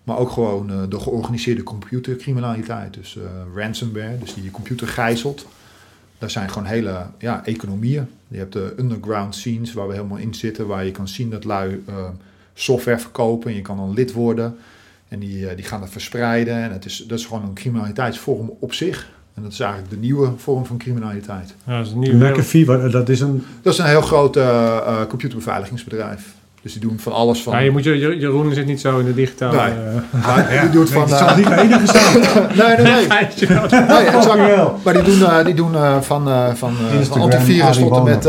Maar ook gewoon de georganiseerde computercriminaliteit. Dus ransomware, dus die je computer gijzelt. Daar zijn gewoon hele ja, economieën. Je hebt de underground scenes waar we helemaal in zitten. Waar je kan zien dat lui software verkopen. En je kan dan lid worden. En die, eh, die gaan dat verspreiden. En het is, dat is gewoon een criminaliteitsvorm op zich. En dat is eigenlijk de nieuwe vorm van criminaliteit. Ja, dat is een nieuwe. McAfee, wat- dat is een... Dat is een heel groot eh, eh, computerbeveiligingsbedrijf. Dus die doen van alles van... Ja, je moet, je, je- Jeroen zit niet zo in de digitale... Nee. eh, (laughs) Maar die doet van... Het eh, zal niet enige zijn. (laughs) nee, nee, nee. (laughs) nee exact. Maar die doen, eh, die doen eh, van, eh, van, eh, van antivirus tot en met...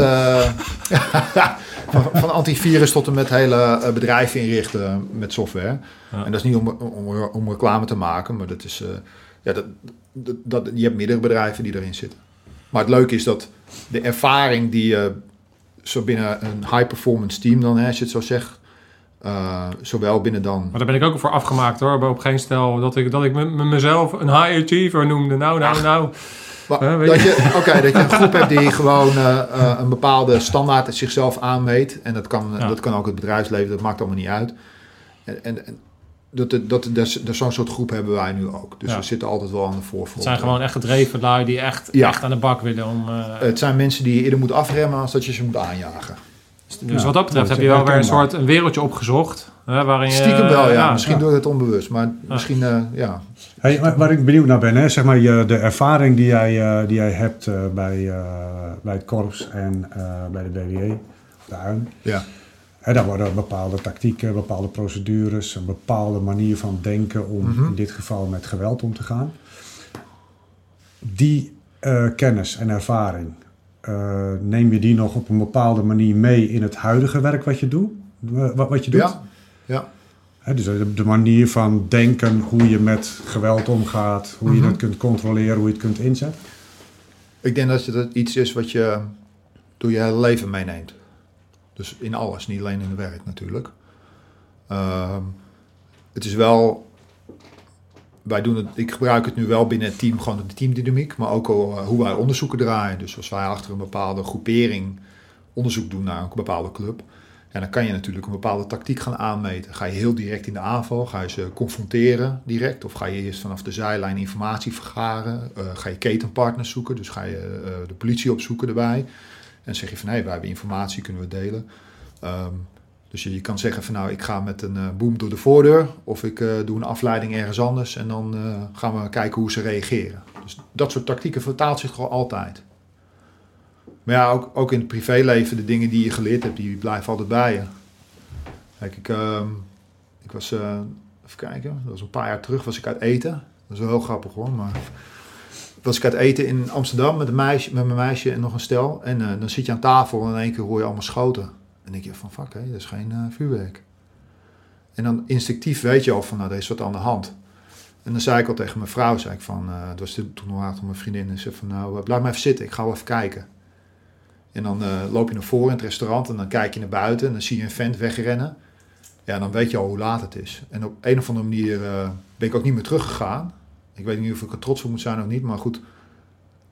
eh, van, van antivirus tot en met hele eh, bedrijven inrichten met software. Ja. En dat is niet om, om, om reclame te maken, maar dat is... eh, ja, dat, dat, dat, je hebt meerdere bedrijven die erin zitten. Maar het leuke is dat de ervaring die je zo binnen een high-performance team dan, hè, als je het zo zegt... eh, zowel binnen dan Maar daar ben ik ook voor afgemaakt hoor. Op geen stel dat ik, dat ik me, me- mezelf een high achiever noemde. Nou, nou, nou. Maar dat je? dat je een groep hebt die gewoon eh, eh, een bepaalde standaard zichzelf aanmeet. En dat kan, Ja. dat kan ook het bedrijfsleven, dat maakt allemaal niet uit. En, en, en dat, dat, dat, dat, dat, zo'n soort groep hebben wij nu ook. Dus Ja. we zitten altijd wel aan de voorfront. Het zijn gewoon echt gedreven lui die echt, Ja. echt aan de bak willen om... eh, Het zijn mensen die je eerder moet afremmen als dat je ze moet aanjagen. dus wat dat betreft heb je wel weer een soort een wereldje opgezocht. Hè, waarin je, Stiekem wel, ja. misschien doe je het onbewust. Maar misschien, ja. Hey, waar, ik benieuwd naar ben, hè, zeg maar je, de ervaring die jij, eh, die jij hebt eh, bij, eh, bij het korps en bij de BWE, de UIN. ja. Daar worden bepaalde tactieken, bepaalde procedures, een bepaalde manier van denken om Mhm. in dit geval met geweld om te gaan. Die kennis en ervaring, neem je die nog op een bepaalde manier mee in het huidige werk wat je doet? Wat, wat je doet? Ja. Ja. Dus de, manier van denken, hoe je met geweld omgaat, hoe je Mhm. dat kunt controleren, hoe je het kunt inzetten. Ik denk dat het iets is wat je door je hele leven meeneemt. Dus in alles, niet alleen in het werk natuurlijk. Ehm, het is wel. Wij doen het, ik gebruik het nu wel binnen het team, gewoon de teamdynamiek, maar ook eh, hoe wij onderzoeken draaien. Dus als wij achter een bepaalde groepering onderzoek doen naar een bepaalde club, ja, dan kan je natuurlijk een bepaalde tactiek gaan aanmeten. Ga je heel direct in de aanval, ga je ze confronteren direct, of ga je eerst vanaf de zijlijn informatie vergaren, Eh, ga je ketenpartners zoeken, dus ga je eh, de politie opzoeken erbij. En zeg je van hé, hey, wij hebben informatie, kunnen we delen. Ehm, dus je, kan zeggen van nou, ik ga met een eh, boom door de voordeur. Of ik doe een afleiding ergens anders. En dan gaan we kijken hoe ze reageren. Dus dat soort tactieken vertaalt zich gewoon altijd. Maar ja, ook, ook in het privéleven, de dingen die je geleerd hebt, die blijven altijd bij je. Kijk, ik, ehm, ik was, eh, even kijken, dat was een paar jaar terug, was ik uit eten. Dat is wel heel grappig hoor, maar was ik uit eten in Amsterdam met, een meisje, met mijn meisje en nog een stel. En eh, dan zit je aan tafel en in één keer hoor je allemaal schoten. En denk je van fuck, hé, dat is geen eh, vuurwerk. En dan instinctief weet je al van nou, er is wat aan de hand. En dan zei ik al tegen mijn vrouw, zei ik van, het was toen nog later mijn vriendin, en ze zei van nou, blijf maar even zitten, ik ga wel even kijken. En dan eh, loop je naar voren in het restaurant en dan kijk je naar buiten en dan zie je een vent wegrennen. Ja, dan weet je al hoe laat het is. En op een of andere manier eh, ben ik ook niet meer teruggegaan. Ik weet niet of ik er trots op moet zijn of niet, maar goed.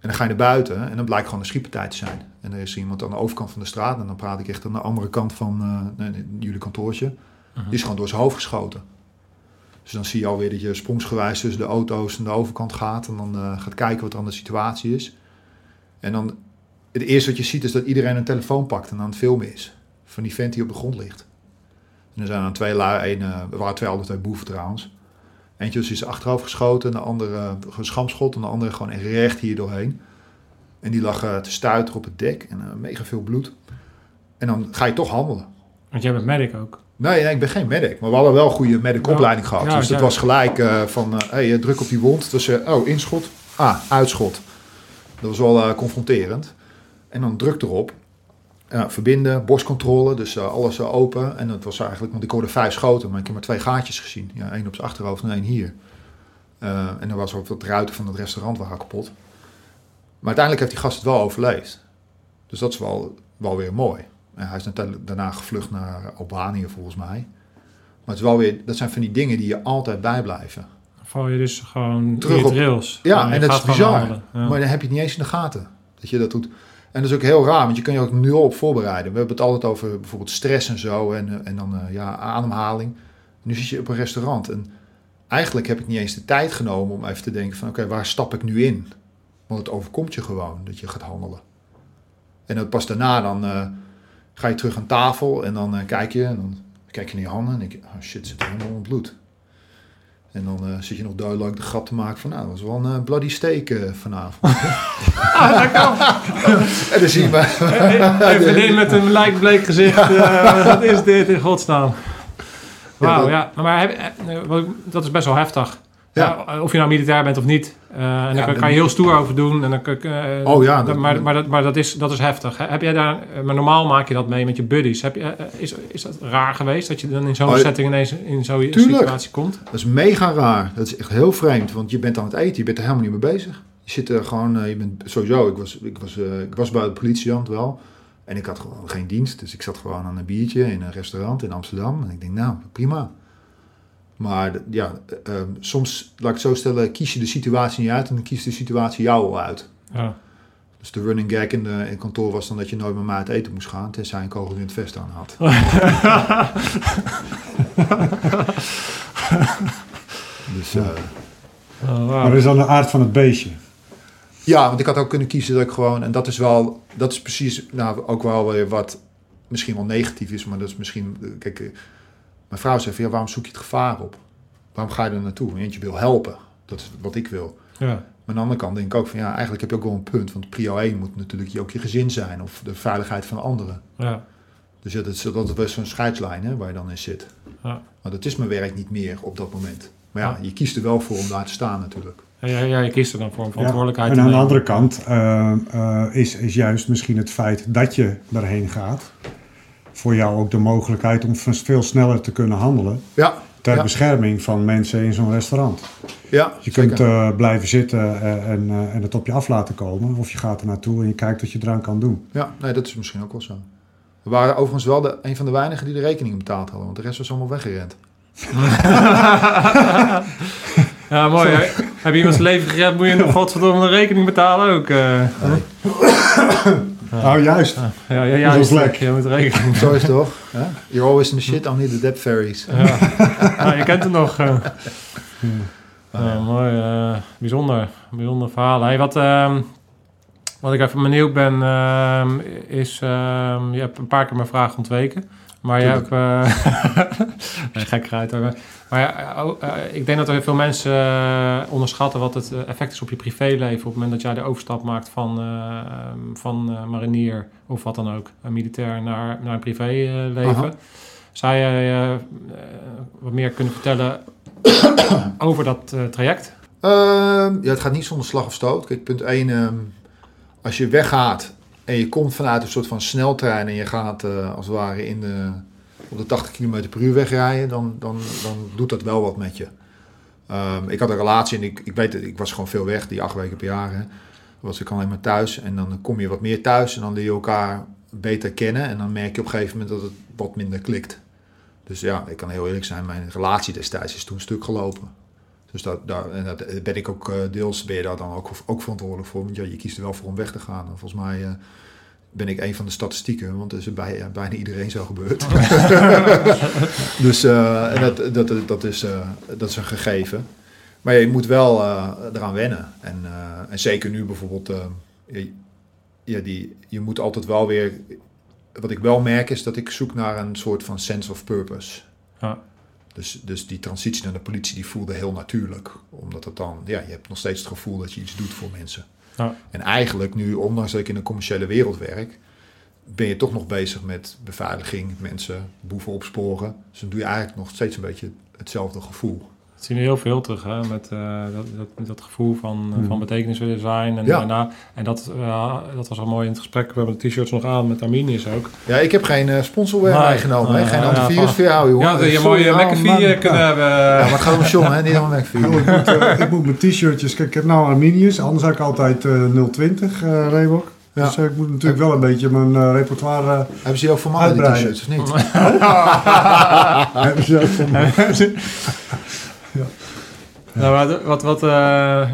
En dan ga je naar buiten en dan blijkt gewoon een schietpartij te zijn. En er is iemand aan de overkant van de straat en dan praat ik echt aan de andere kant van eh, jullie kantoortje. Die is gewoon door zijn hoofd geschoten. Dus dan zie je alweer dat je sprongsgewijs tussen de auto's en de overkant gaat. En dan gaat kijken wat er aan de situatie is. En dan, het eerste wat je ziet is dat iedereen een telefoon pakt en aan het filmen is. Van die vent die op de grond ligt. En er zijn dan twee lui, een, eh, er waren twee andere twee boeven trouwens. Eentje is achterover geschoten, en de andere een schamschot en de andere gewoon echt recht hier doorheen. En die lag eh, te stuiteren op het dek en eh, mega veel bloed. En dan ga je toch handelen. Want jij bent medic ook. Nee, nee, ik ben geen medic. Maar we hadden wel een goede medic Ja. gehad. Ja, dus dat ja. was gelijk eh, van, eh hey, eh, druk op die wond. Dus, eh, oh, inschot. Ah, uitschot. Dat was wel eh, confronterend. En dan druk erop. Verbinden, borstcontrole, dus eh, alles eh, open. En dat was eigenlijk, want ik hoorde vijf schoten, maar ik heb maar twee gaatjes gezien. Ja, één op zijn achterhoofd en één hier. Eh, en dan was ook wat ruiten van het restaurant waren kapot. Maar uiteindelijk heeft die gast het wel overleefd. Dus dat is wel, wel weer mooi. En hij is daarna gevlucht naar Albanië volgens mij. Maar het is wel weer, dat zijn van die dingen die je altijd bijblijven. Dan val je dus gewoon Terug op- trails. Ja, en dat is bizar. Ja. Maar dan heb je het niet eens in de gaten dat je dat doet. En dat is ook heel raar, want je kan je ook nul op voorbereiden. We hebben het altijd over bijvoorbeeld stress en zo. En, eh, en dan eh, ja, ademhaling. Nu zit je op een restaurant. En eigenlijk heb ik niet eens de tijd genomen om even te denken van... oké, waar stap ik nu in? Want het overkomt je gewoon dat je gaat handelen. En dan pas daarna dan eh, ga je terug aan tafel en dan kijk je... En dan kijk je naar je handen en denk je... oh shit, zit er helemaal in bloed. En dan eh, zit je nog duidelijk de grap te maken van... nou, dat was wel een eh, bloody steak eh, vanavond. (laughs) (laughs) en dan zie je me... Een vriendin met een lijkbleek gezicht. wat is dit in godsnaam? Wauw, dat- ja. Maar heb- dat is best wel heftig. Ja. Ja, of je nou militair bent of niet. Eh, en daar Ja, kan, je heel stoer over doen. En dan, kan ik, eh, Oh ja, dat- maar, maar, dat, maar dat, is, dat is heftig. Heb jij daar, eh, maar normaal maak je dat mee met je buddies. Heb je, eh, is, is dat raar geweest dat je dan in zo'n Oh, setting ineens in zo'n situatie komt? Dat is mega raar. Dat is echt heel vreemd, want je bent aan het eten, je bent er helemaal niet mee bezig. Je zit er gewoon, eh, je bent sowieso, ik was, ik, was, eh, ik was bij de politieant wel. En ik had gewoon geen dienst, dus ik zat gewoon aan een biertje in een restaurant in Amsterdam. En ik denk, nou, prima. Maar ja, eh, eh, soms, laat ik het zo stellen, kies je de situatie niet uit en dan kiest de situatie jou al uit. Ja. Dus de running gag in, de, in het kantoor was dan dat je nooit met mij uit eten moest gaan, tenzij een kogel in het vest aan had. (laughs) dus, eh, Oh, wauw. Maar dat is dan de aard van het beestje. Ja, want ik had ook kunnen kiezen dat ik gewoon... En dat is wel... Dat is precies... Nou, ook wel weer wat misschien wel negatief is. Maar dat is misschien... Kijk, eh, mijn vrouw zei van... Ja, waarom zoek je het gevaar op? Waarom ga je er naartoe? Want je wil helpen. Dat is wat ik wil. Ja. Maar aan de andere kant denk ik ook van... Ja, eigenlijk heb je ook wel een punt. Want prio 1 moet natuurlijk je- ook je gezin zijn. Of de veiligheid van anderen. Ja. Dus ja, dat is, dat is best zo'n scheidslijn hè, waar je dan in zit. Ja. Maar dat is mijn werk niet meer op dat moment. Maar ja, Ja. je kiest er wel voor om daar te staan natuurlijk. Ja, ja, je kiest er dan voor een verantwoordelijkheid. en te aan de andere kant eh, eh, is, is juist misschien het feit dat je daarheen gaat... voor jou ook de mogelijkheid om veel sneller te kunnen handelen... Ja, ter Ja. bescherming van mensen in zo'n restaurant. ja Je zeker. kunt eh, blijven zitten eh, en, eh, en het op je af laten komen... of je gaat er naartoe en je kijkt wat je eraan kan doen. Ja, nee, dat is misschien ook wel zo. We waren overigens wel de, een van de weinigen die de rekening betaald hadden, want de rest was allemaal weggerend. (laughs) Ja, mooi. hè? Heb je iemands leven gered, moet je nog godverdomme een rekening betalen ook. eh. (clears throat) Nou, juist. ja, ja, lek. Je moet rekening. Zo is het toch? You're always in the shit, only the debt fairies. Ja. Ja, je kent het nog. eh. Ja, mooi. eh, bijzonder. Bijzonder verhaal. Hey, wat, ehm, wat ik even benieuwd ben, ehm, is... ehm, je hebt een paar keer mijn vraag ontweken. Maar je hebt... Eh (laughs) nee, gekkigheid hoor. Maar ja, oh, eh, ik denk dat er veel mensen eh, onderschatten wat het eh, effect is op je privéleven... op het moment dat jij de overstap maakt van, eh, ehm, van marinier of wat dan ook... een militair naar, naar een privéleven. Aha. Zou jij wat meer kunnen vertellen (coughs) over dat traject? Ehm, ja, het gaat niet zonder slag of stoot. Kijk, punt 1. als je weggaat en je komt vanuit een soort van sneltrein en je gaat als het ware in de, op de 80 km per uur wegrijden, dan, dan, dan doet dat wel wat met je. Ehm, ik had een relatie en ik, ik weet ik was gewoon veel weg, die acht weken per jaar. Hè. Was ik alleen maar thuis en dan kom je wat meer thuis en dan leer je elkaar beter kennen en dan merk je op een gegeven moment dat het wat minder klikt. Dus ja, ik kan heel eerlijk zijn, mijn relatie destijds is toen stuk gelopen. Dus daar, en dat ben ik ook eh, deels ben je daar dan ook, ook verantwoordelijk voor. Want ja, je kiest er wel voor om weg te gaan. En volgens mij eh, ben ik een van de statistieken, want dat is bij, ja, bijna iedereen zo gebeurd. (laughs) (laughs) dus eh, en dat, dat, dat, is, eh, dat is een gegeven. Maar je moet wel eh, eraan wennen. En, eh, en zeker nu bijvoorbeeld, eh, je, ja, die, je moet altijd wel weer. Wat ik wel merk is dat ik zoek naar een soort van sense of purpose. Ja. Dus, dus die transitie naar de politie die voelde heel natuurlijk. Omdat het dan, ja, je hebt nog steeds het gevoel dat je iets doet voor mensen. En eigenlijk nu, ondanks dat ik in een commerciële wereld werk, ben je toch nog bezig met beveiliging, mensen, boeven opsporen. Dus dan doe je eigenlijk nog steeds een beetje hetzelfde gevoel. Dat zien we heel veel terug, hè? met eh, dat, dat, dat gevoel van, Mhm. van betekenis willen zijn. En, Ja. daarna, en dat, eh, dat was al mooi in het gesprek. We hebben de t-shirts nog aan met Arminius ook. Ja, ik heb geen eh sponsorware Nee. meegenomen. Nee, geen antivirus voor jou, jongen. Ja, dat je Sorry. mooie oh, McAfee man. eh, kunnen Ja. hebben. Ja, maar het gaat om John, hè? niet om McAfee. Nou, ik, moet, eh, ik moet mijn t-shirtjes... Kijk, ik heb nou Arminius. Anders had ik altijd eh 020 eh Reebok. Ja. Dus eh, ik moet natuurlijk wel een beetje mijn eh, repertoire... eh, Hebben ze die ook voor mannen, t-shirts, of niet? (laughs) (laughs) hebben ze ook van (laughs) mij. Nou, wat, wat, wat, eh,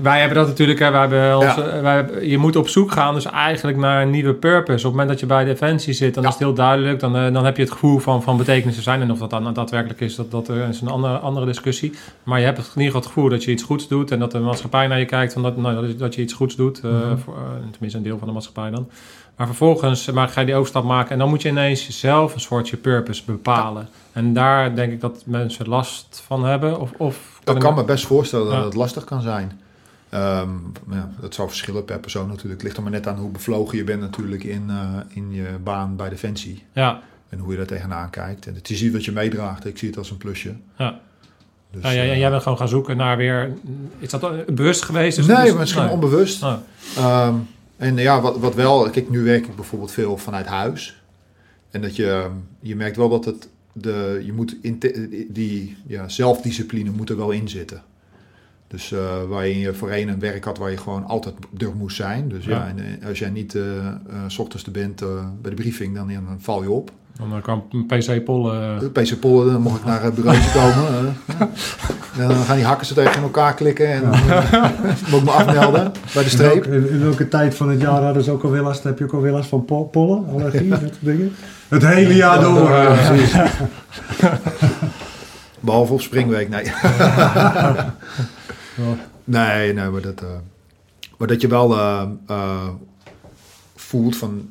wij hebben dat natuurlijk, hè, wij hebben ons, eh, wij hebben- je moet op zoek gaan dus eigenlijk naar een nieuwe purpose. Op het moment dat je bij Defensie zit, dan Ja. is het heel duidelijk. Dan, eh, dan heb je het gevoel van, van betekenis te zijn. En of dat dan daadwerkelijk is, dat, dat is een andere, andere discussie. Maar je hebt in ieder geval het gevoel dat je iets goeds doet. En dat de maatschappij naar je kijkt van dat, nou, dat, je- dat je iets goeds doet. eh, Mhm. voor, tenminste een deel van de maatschappij dan. Maar vervolgens eh, maar ga je die overstap maken. En dan moet je ineens zelf een soort je purpose bepalen. En daar denk ik dat mensen last van hebben. Of, of Ik kan me best voorstellen dat Ja. het lastig kan zijn. Ehm, ja, dat zal verschillen per persoon natuurlijk. Het ligt er maar net aan hoe bevlogen je bent natuurlijk in, eh, in je baan bij Defensie. Ja, En hoe je daar tegenaan kijkt. En het is iets wat je meedraagt. Ik zie het als een plusje. Ja. Dus, ja, jij, eh, jij bent gewoon gaan zoeken naar weer... Is dat bewust geweest? Dus- nee, dus- misschien nee. onbewust. Oh, Ehm, en ja, wat, wat wel, kijk, nu werk ik bijvoorbeeld veel vanuit huis. En dat je, je merkt wel dat het, de, je moet in te- die ja, zelfdiscipline moet er wel in zitten. Dus eh waarin je voorheen een werk had waar je gewoon altijd er moest zijn. Dus ja, Ja. en, eh, als jij niet eh, s ochtends er bent bij de briefing, dan, dan val je op. dan kwam PC Pollen... Uh, PC Pollen, dan mocht ik naar het bureau (laughs) komen. eh. En dan gaan die hakken zo tegen elkaar klikken en dan eh, (laughs) moet ik me afmelden bij de In streep. welke, in, in welke tijd van het jaar hadden ze ook alweer last? Heb je ook alweer last van po- pollen, allergie, dat soort dingen? Het hele jaar door. Ja, eh, precies. (laughs) Behalve op springweek, nee. nee, nee, maar dat, eh, maar dat je wel eh, eh, voelt van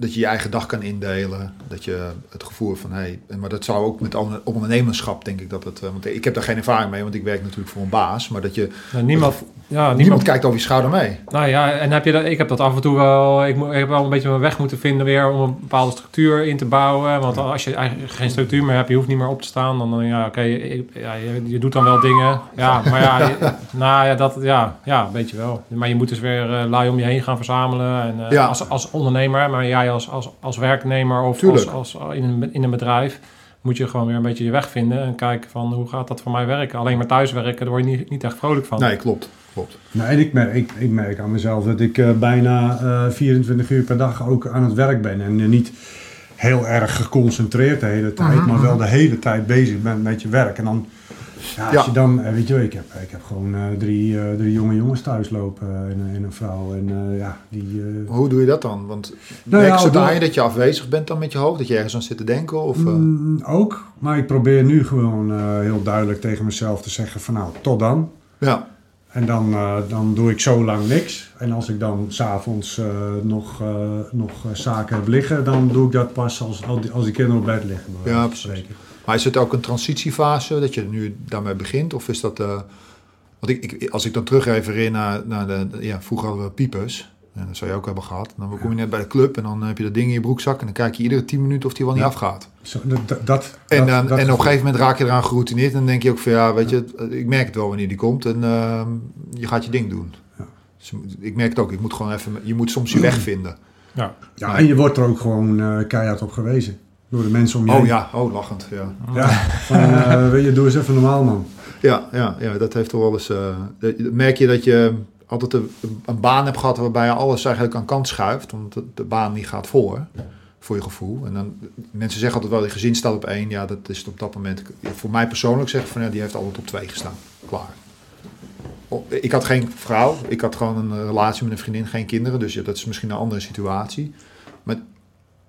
dat je je eigen dag kan indelen. Dat je het gevoel van, hé, hey, maar dat zou ook met on- ondernemerschap, denk ik dat het, eh, want ik heb daar geen ervaring mee, want ik werk natuurlijk voor een baas, maar dat je, Nou, niemand, ja, niemand, niemand, kijkt over je schouder mee. Nou ja, en heb je dat, ik heb dat af en toe wel... Ik, moet, ik heb wel een beetje mijn weg moeten vinden weer om een bepaalde structuur in te bouwen. Want als je eigenlijk geen structuur meer hebt, je hoeft niet meer op te staan. Dan, dan ja, oké, ja, je, je doet dan wel dingen. Ja, maar ja, je- (laughs) nou ja, dat, ja, ja, weet je wel. Maar je moet dus weer eh lui om je heen gaan verzamelen. En, eh, Ja. als, als ondernemer, maar jij als, als, als werknemer of als, als, in, een, in een bedrijf... moet je gewoon weer een beetje je weg vinden en kijken van hoe gaat dat voor mij werken. Alleen maar thuiswerken, daar word je niet, niet echt vrolijk van. Nee, klopt, klopt. Nou, en ik merk, ik, ik merk aan mezelf dat ik eh, bijna eh, 24 uur per dag ook aan het werk ben. En eh, niet heel erg geconcentreerd de hele tijd, Mhm, maar wel mhm. de hele tijd bezig bent met je werk. En dan, ja, als Ja. je dan, weet je ik heb, ik heb gewoon eh, drie, eh, drie jonge jongens thuis lopen en, en een vrouw. En eh, ja, die... eh, Hoe doe je dat dan? Want Nou merk ja, je zodra door- je dat je afwezig bent dan met je hoofd? Dat je ergens aan zit te denken? Of, eh, Mm, ook, maar ik probeer nu gewoon eh, heel duidelijk tegen mezelf te zeggen van nou, tot dan. ja. En dan, eh, dan doe ik zo lang niks. En als ik dan s'avonds eh nog, eh, nog zaken heb liggen, dan doe ik dat pas als, als, die, kinderen op bed liggen. Ja, precies. Maar is het ook een transitiefase dat je nu daarmee begint? Of is dat... want ik, ik, als ik dan terug refereer naar, naar de... Ja, vroeger hadden we piepers. En dat zou je ook hebben gehad. Dan kom je net bij de club en dan heb je dat ding in je broekzak... en dan kijk je iedere 10 minuten of die wel niet Ja. afgaat. Zo, dat, dat, En, dan, dat- en op een gegeven moment raak je eraan geroutineerd... en dan denk je ook van ja, weet je... ik merk het wel wanneer die komt en ehm, je gaat je ding doen. Ja. Dus ik merk het ook. Ik moet gewoon even... Je moet soms je weg vinden. Ja. Ja, en je wordt er ook gewoon eh, keihard op gewezen. Door de mensen om je Oh heen. ja, oh lachend, ja. Ja, van, eh, weet je, doe eens even normaal, man. Ja, ja, ja, dat heeft toch wel eens. eh, merk je dat je altijd een, een baan hebt gehad waarbij je alles eigenlijk aan kant schuift, omdat de, baan niet gaat voor, voor je gevoel. En dan mensen zeggen altijd wel, je gezin staat op één. Ja, dat is het op dat moment. Voor mij persoonlijk zeg ik van ja, die heeft altijd op twee gestaan. Klaar. Ik had geen vrouw, ik had gewoon een eh, relatie met een vriendin, geen kinderen, dus ja, dat is misschien een andere situatie. Maar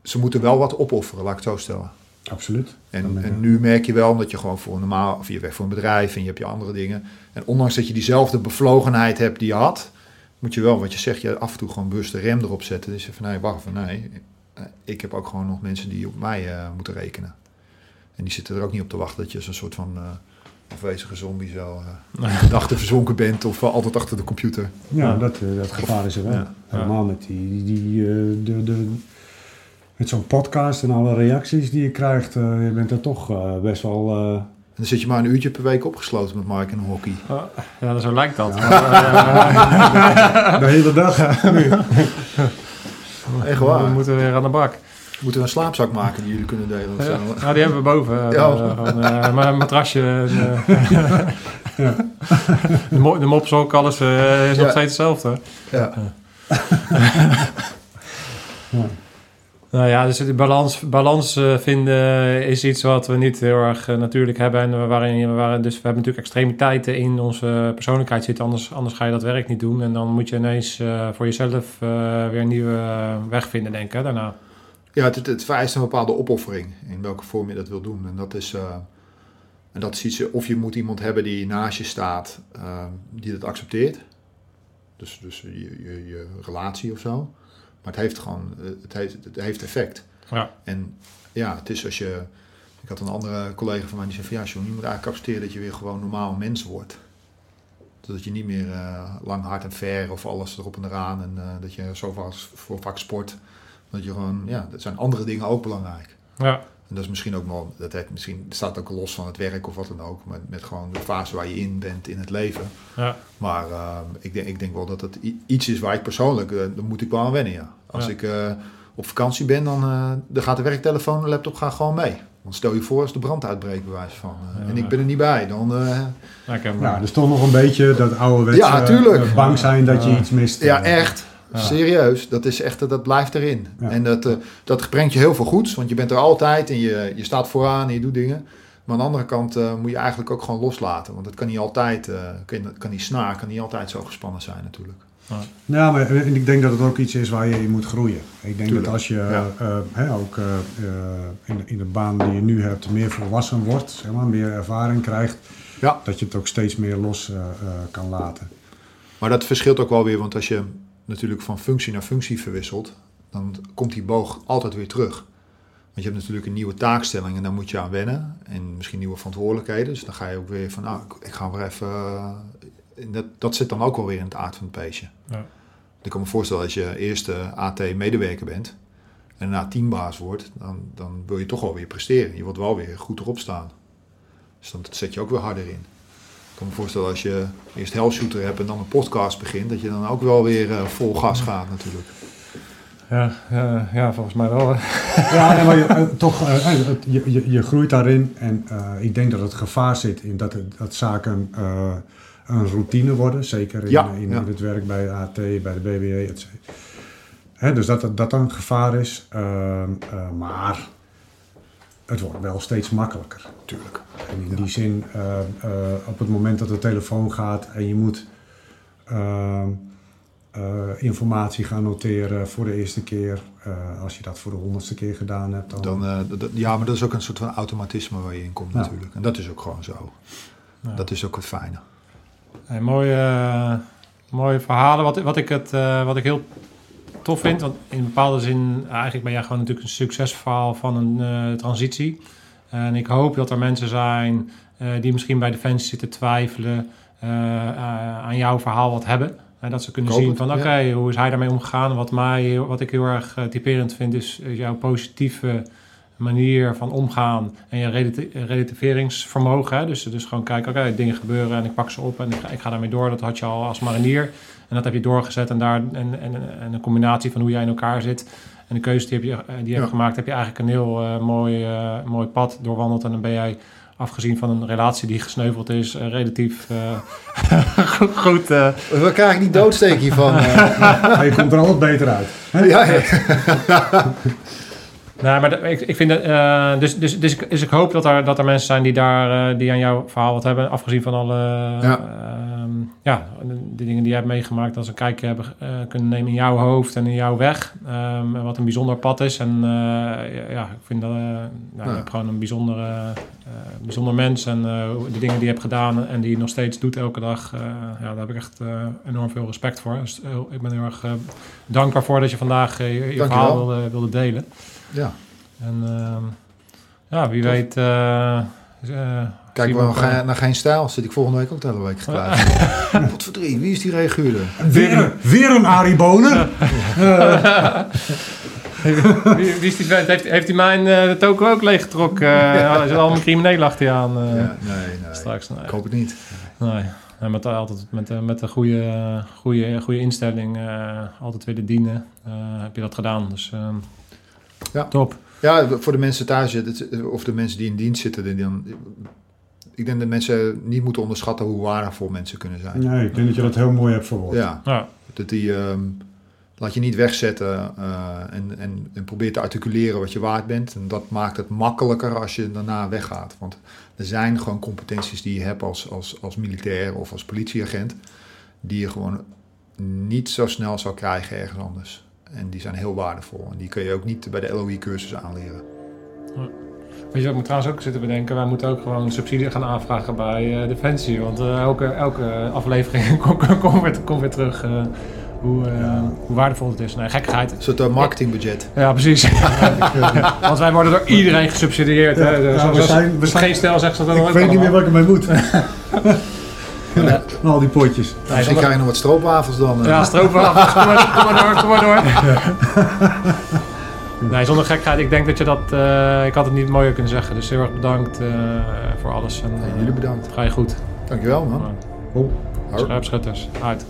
ze moeten wel wat opofferen, laat ik het zo stellen. Absoluut. En, en nu merk je wel dat je gewoon voor een normaal, of je werkt voor een bedrijf en je hebt je andere dingen. En ondanks dat je diezelfde bevlogenheid hebt die je had, moet je wel, wat je zegt, je af en toe gewoon bewust de rem erop zetten. Dus je van nee, wacht van nee, eh, ik heb ook gewoon nog mensen die op mij eh, moeten rekenen. En die zitten er ook niet op te wachten dat je een soort van eh, afwezige zombie zo eh (laughs) gedachten verzonken bent of wel altijd achter de computer. Ja, Ja. Dat, eh, dat gevaar is er wel. Ja. Helemaal met die, die, die, eh, de, de, met zo'n podcast en alle reacties die je krijgt. eh, je bent er toch eh, best wel... eh, En dan zit je maar een uurtje per week opgesloten met Mark en hockey. Ah, ja, zo lijkt dat. Ja. Maar, eh, (laughs) de hele dag. Echt waar. We moeten weer aan de bak. Moeten we een slaapzak maken die jullie kunnen delen? of Ja, zo? nou, die hebben we boven. Ja. Gewoon, eh, maar een matrasje. en, eh, (laughs) Ja. (laughs) de, mo de mopsok, alles eh, is nog steeds hetzelfde. Ja. Nou ja, dus de balans, balans eh, vinden is iets wat we niet heel erg eh, natuurlijk hebben. En waarin, we waren, dus we hebben natuurlijk extremiteiten in onze persoonlijkheid zitten. Anders, anders ga je dat werk niet doen. En dan moet je ineens eh, voor jezelf weer een nieuwe weg vinden, denk ik. Daarna. Ja, het, het vereist een bepaalde opoffering in welke vorm je dat wil doen. En dat is, en dat is iets, of je moet iemand hebben die naast je staat, die dat accepteert. Dus, dus je, je, je relatie of zo. Maar het heeft gewoon, eh, het heeft, het heeft effect. Ja. En ja, het is als je, ik had een andere collega van mij die zei van ja, John, je moet eigenlijk dat je weer gewoon normaal mens wordt. Dat je niet meer eh, lang hard en ver of alles erop en eraan en eh, dat je zo vaak, voor vaak sport. Dat je gewoon, ja, er zijn andere dingen ook belangrijk. Ja, En dat is misschien ook wel, dat heeft misschien, het staat ook los van het werk of wat dan ook, maar met gewoon de fase waar je in bent in het leven. ja, Maar eh, ik, denk, ik denk wel dat het iets is waar ik persoonlijk, eh, daar moet ik wel aan wennen, ja. Als Ja. ik eh, op vakantie ben, dan, eh, dan gaat de werktelefoon, de laptop gaat gewoon mee. Want stel je voor als de brand uitbreekt, bij wijze van. eh, Ja. En ik ben er niet bij, dan... eh, ja, ik heb, Ja, dus toch nog een beetje dat ouderwetse Ja, eh, bang zijn dat je iets mist. ja, echt. Ja. Serieus, dat, is echt, dat blijft erin. Ja. En dat, eh, dat brengt je heel veel goeds, want je bent er altijd en je, je staat vooraan en je doet dingen. Maar aan de andere kant eh, moet je eigenlijk ook gewoon loslaten, want het kan niet altijd, eh, kan, kan die snaar kan niet altijd zo gespannen zijn natuurlijk. Ja, maar en ik denk dat het ook iets is waar je in moet groeien. Ik denk Tuurlijk, dat als je ja. eh, ook in, de- in de baan die je nu hebt meer volwassen wordt, zeg maar, meer ervaring krijgt, Ja. dat je het ook steeds meer los kan laten. Maar dat verschilt ook wel weer, want als je natuurlijk van functie naar functie verwisselt, dan komt die boog altijd weer terug. Want je hebt natuurlijk een nieuwe taakstelling en daar moet je aan wennen. En misschien nieuwe verantwoordelijkheden. Dus dan ga je ook weer van, nou, ik- ik ga weer even... eh, dat, dat zit dan ook wel weer in het aard van het beestje. Ja. Ik kan me voorstellen, als je eerst eh, AT-medewerker bent en daarna teambaas wordt, dan, dan wil je toch wel weer presteren. Je wilt wel weer goed erop staan. Dus dan zet je ook weer harder in. Ik kan me voorstellen als je eerst Hellshooter hebt en dan een podcast begint, dat je dan ook wel weer eh, vol gas gaat natuurlijk. ja, ja, ja, volgens mij wel. (laughs) Ja, nee, maar je, eh, toch, eh, je, je, je groeit daarin en eh, ik denk dat het gevaar zit in dat, het, dat zaken eh, een routine worden. Zeker in, Ja, in, ja. in het werk bij de AT, bij de BBE, et cetera. Hè, dus dat dat een gevaar is. Ehm, eh, maar het wordt wel steeds makkelijker. Tuurlijk. En in die zin, eh, eh, op het moment dat de telefoon gaat en je moet ehm, eh, informatie gaan noteren voor de eerste keer, eh, als je dat voor de honderdste keer gedaan hebt, dan, Dan, ja, maar dat is ook een soort van automatisme waar je in komt Ja. natuurlijk. En dat is ook gewoon zo. Ja. Dat is ook het fijne. Hey, mooie, mooie verhalen. Wat, wat, ik het, eh, wat ik heel tof vind, want in bepaalde zin, eigenlijk ben jij gewoon natuurlijk een succesverhaal van een eh, transitie. En ik hoop dat er mensen zijn eh, die misschien bij Defensie zitten twijfelen, eh, eh, aan jouw verhaal wat hebben. En dat ze kunnen zien van oké, ja. hoe is hij daarmee omgegaan? Wat, mij, wat ik heel erg eh, typerend vind is jouw positieve manier van omgaan en je relati- relativeringsvermogen. Hè? Dus, dus gewoon kijken, oké, dingen gebeuren en ik pak ze op en ik ga, ik ga daarmee door. Dat had je al als marinier en dat heb je doorgezet en daar en, en, en een combinatie van hoe jij in elkaar zit en de keuze die, heb je, eh, die je Ja. hebt gemaakt, heb je eigenlijk een heel eh, mooi, eh, mooi pad doorwandeld en dan ben jij afgezien van een relatie die gesneuveld is, relatief eh, (laughs) goed. eh, We krijgen niet doodsteek hiervan. (laughs) Maar je komt er altijd beter uit. Hè? ja, ja. (laughs) Nee, maar ik, ik vind dat, eh, dus, dus, dus, ik, dus ik hoop dat er, dat er mensen zijn die daar eh, die aan jouw verhaal wat hebben, afgezien van alle Ja. ehm, ja, de dingen die je hebt meegemaakt, als een kijkje hebben eh, kunnen nemen in jouw hoofd en in jouw weg. Ehm, en wat een bijzonder pad is. En ja, ik vind dat nou, je hebt gewoon een bijzondere, bijzonder mens. En de dingen die je hebt gedaan en die je nog steeds doet elke dag, ja, daar heb ik echt enorm veel respect voor. Dus ik ben heel erg dankbaar voor dat je vandaag je, je verhaal wilde, wilde delen. Ja. En ehm, ja, wie weet. eh eh, Kijk we geen- naar geen stijl. Zit ik volgende week ook de hele week geklaagd. (laughs) Wat voor drie? Wie is die reguurder? Weer, weer een Arie Bonen. wie, wie is die vent? Heeft, heeft hij mijn eh de toko ook leeggetrokken? Uh, er zit allemaal criminelen achter je aan. eh, Ja, nee, nee. Straks. Nee. Ik hoop het niet. nee. En met, altijd met, eh, met een goede, goede, goede instelling, eh, altijd willen dienen, eh, heb je dat gedaan. Dus ehm, Ja. top. Ja, voor de mensen thuis, of de mensen die in dienst zitten, die dan, ik denk dat mensen niet moeten onderschatten hoe waardevol mensen kunnen zijn. Nee, ik denk dat je dat heel mooi hebt verwoord. Ja, Ja, dat die, ehm, laat je niet wegzetten eh, en, en, en probeer te articuleren wat je waard bent. En dat maakt het makkelijker als je daarna weggaat. Want er zijn gewoon competenties die je hebt als, als, als militair of als politieagent, die je gewoon niet zo snel zou krijgen ergens anders. En die zijn heel waardevol. En die kun je ook niet bij de LOI-cursus aanleren. Weet je wat ik me trouwens ook zit te bedenken? Wij moeten ook gewoon subsidie gaan aanvragen bij eh, Defensie. Want eh, elke, elke aflevering (laughs) komt kom weer, kom weer terug eh, hoe, eh, hoe waardevol het is. Nee, gekkigheid. Een soort marketingbudget. Ja, precies. (laughs) Want wij worden door iedereen gesubsidieerd. Ja, hè. Dus we zijn- we als zijn- geen stel zegt ze dat dan Ik weet niet meer wat ik ermee moet. (laughs) Met al die potjes. Misschien krijg je nog wat stroopwafels dan. eh. Ja, stropen af. Kom maar, kom maar door, kom maar door. (laughs) Nee, zonder gekheid. Ik denk dat je dat... eh, ik had het niet mooier kunnen zeggen. Dus heel erg bedankt eh, voor alles. En, Ja, jullie bedankt. Ga je goed. Dankjewel man. Oh. Scherpschutters. Uit.